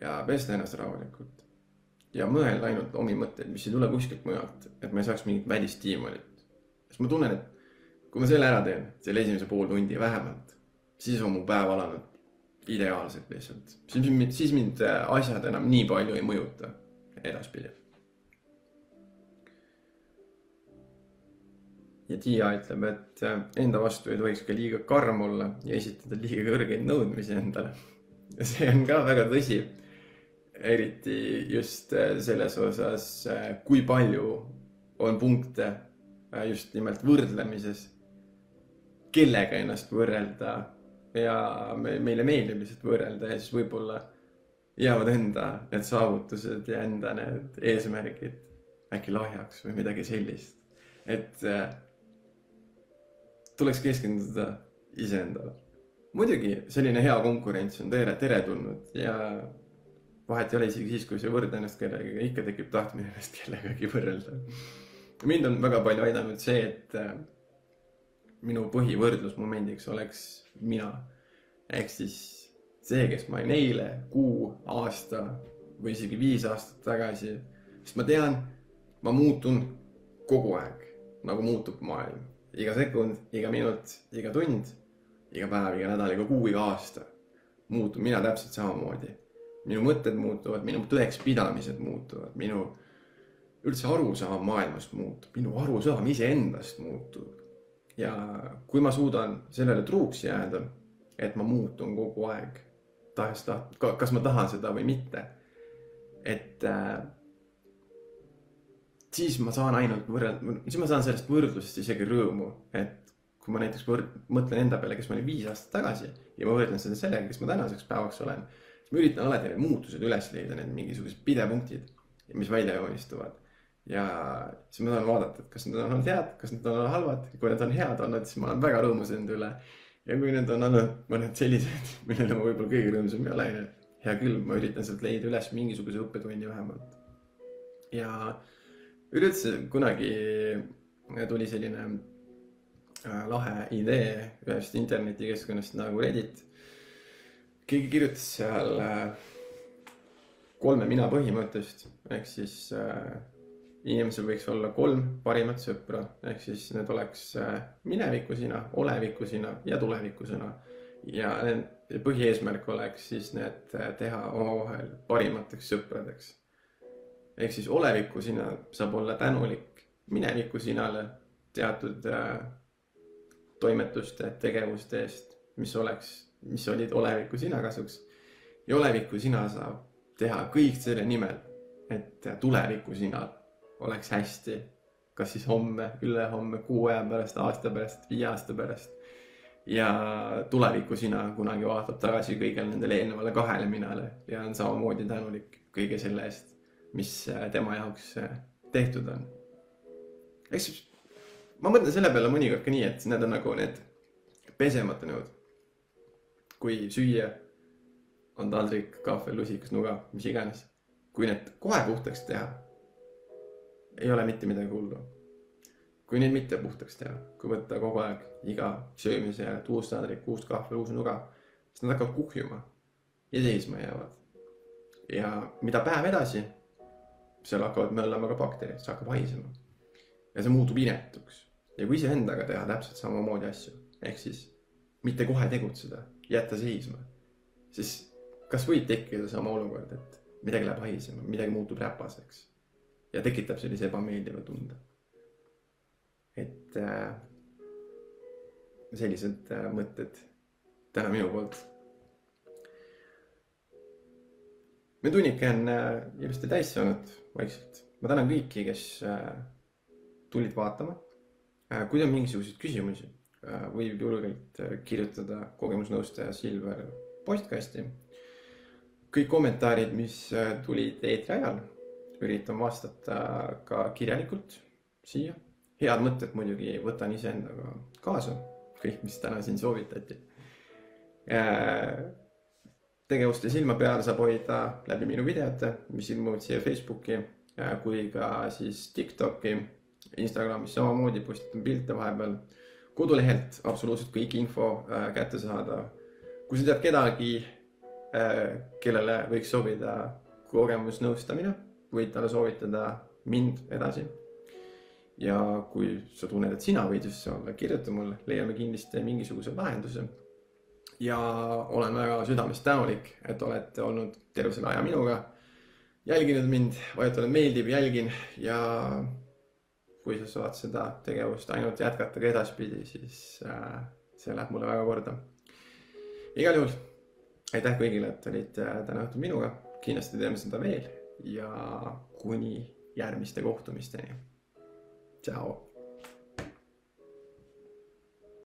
[SPEAKER 1] ja pesta ennast rahulikult. ja mõelda ainult omi mõtteid, mis ei tule kuskilt mujalt, et ma ei saaks mingit välistiimulit. sest ma tunnen, et kui ma selle ära teen, selle esimese pool tundi vähemalt, siis on mu päev alanud ideaalselt lihtsalt. siis mind, siis mind asjad enam nii palju ei mõjuta edaspidi ja Tiia ütleb, et äh, enda vastu ei tohiks ka liiga karm olla ja esitada liiga kõrgeid nõudmisi endale. ja see on ka väga tõsi. eriti just äh, selles osas, äh, kui palju on punkte just nimelt võrdlemises. Kellega ennast võrrelda ja me, meile meeldib lihtsalt võrrelda ja siis võib-olla jäävad enda need saavutused ja enda need eesmärgid äkki lahjaks või midagi sellist. et tuleks keskenduda iseendale. muidugi selline hea konkurents on tere, teretulnud ja vahet ei ole isegi siis, kui sa ei võrdle ennast kellegagi, ikka tekib tahtmine ennast kellegagi võrrelda. mind on väga palju aidanud see, et äh, minu põhivõrdlusmomendiks oleks mina. ehk siis see, kes ma olin eile, kuu, aasta või isegi viis aastat tagasi. sest ma tean, ma muutun kogu aeg, nagu muutub maailm iga sekund, iga minut, iga tund, iga päev, iga nädal, iga kuu, iga aasta muutun mina täpselt samamoodi. minu mõtted muutuvad, minu tõekspidamised muutuvad, minu üldse arusaam maailmast muutub, minu arusaam iseendast muutub. Ja kui ma suudan sellele truuks jääda, et ma muutun kogu aeg, tahes-taht-, kas ma tahan seda või mitte, et äh, siis ma saan ainult võrrelda, siis ma saan sellest võrdlusest isegi rõõmu, et kui ma näiteks võrd-, mõtlen enda peale, kes ma olin viis aastat tagasi ja ma võrdlen seda sellega, kes ma tänaseks päevaks olen, siis ma üritan alati need muutused üles leida, need mingisugused pidepunktid, mis välja joonistuvad. Ja siis ma saan vaadata, et kas need on olnud head, kas need on olnud halvad, kui need on head olnud, siis ma olen väga rõõmus enda üle. ja kui need on olnud mõned sellised, millele ma võib-olla kõige rõõmsam ei ole, hea küll, ma üritan sealt leida üles mingisuguse õppetunni vähemalt. ja üleüldse kunagi tuli selline äh, lahe idee ühest internetikeskkonnast nagu Reddit. keegi kirjutas seal äh, kolme mina põhimõttest ehk siis äh, inimesel võiks olla kolm parimat sõpra ehk siis need oleks äh, mineviku sina, oleviku sina ja tuleviku sina. ja põhieesmärk oleks siis need äh, teha omavahel parimateks sõpradeks. ehk siis oleviku sina saab olla tänulik mineviku sinale teatud äh, toimetuste, tegevuste eest, mis oleks, mis olid oleviku sina kasuks. ja oleviku sina saab teha kõik selle nimel, et tuleviku sinal oleks hästi. kas siis homme, ülehomme, kuu aja pärast, aasta pärast, viie aasta pärast. ja tuleviku sina kunagi vaatab tagasi kõigele nendele eelnevale kahele minale ja on samamoodi tänulik kõige selle eest, mis tema jaoks tehtud on. eks ma mõtlen selle peale mõnikord ka nii, et need on nagu need pesemata nõud. kui süüa on taldrik, kahvel, lusikas, nuga, mis iganes. kui need kohe puhtaks teha, ei ole mitte midagi hullu. kui neid mitte puhtaks teha, kui võtta kogu aeg iga söömise järel uus taldrik, uus kahvel, uus nuga, siis nad hakkavad kuhjuma ja seisma jäävad. ja mida päev edasi, seal hakkavad möllama ka bakterid, see hakkab haisema. ja see muutub inetuks ja kui iseendaga teha täpselt samamoodi asju, ehk siis mitte kohe tegutseda, jätta seisma, siis kas võib tekkida sama olukord, et midagi läheb haisema, midagi muutub räpaseks ja tekitab sellise ebameeldiva tunde. et äh, sellised äh, mõtted täna minu poolt. meie tunnike on äh, ilusti täis saanud vaikselt. ma tänan kõiki, kes äh, tulid vaatama äh,. kui on mingisuguseid küsimusi äh,, võib julgelt äh, kirjutada kogemusnõustaja Silver postkasti kõik kommentaarid, mis äh, tulid eetri ajal, üritan vastata ka kirjalikult siia. head mõtted muidugi võtan iseendaga kaasa, kõik, mis täna siin soovitati. Äh, tegevuste silma peal saab hoida läbi minu videote, mis ilmuvad siia Facebooki äh, kui ka siis Tiktoki, Instagramis samamoodi postitan pilte vahepeal. kodulehelt absoluutselt kõik info kätte saada. kui sa tead kedagi Äh, kellele võiks sobida kogemusnõustamine, võid talle soovitada mind edasi. ja kui sa tunned, et sina võid just olla, kirjuta mulle, leiame kindlasti mingisuguse lahenduse. ja olen väga südamest tänulik, et olete olnud terve selle aja minuga, jälginud mind, vajutanud meeldib, jälgin ja kui sa saad seda tegevust ainult jätkata ka edaspidi, siis äh, see läheb mulle väga korda. igal juhul aitäh kõigile, et olite täna õhtul minuga, kindlasti teeme seda veel ja kuni järgmiste kohtumisteni. tšau.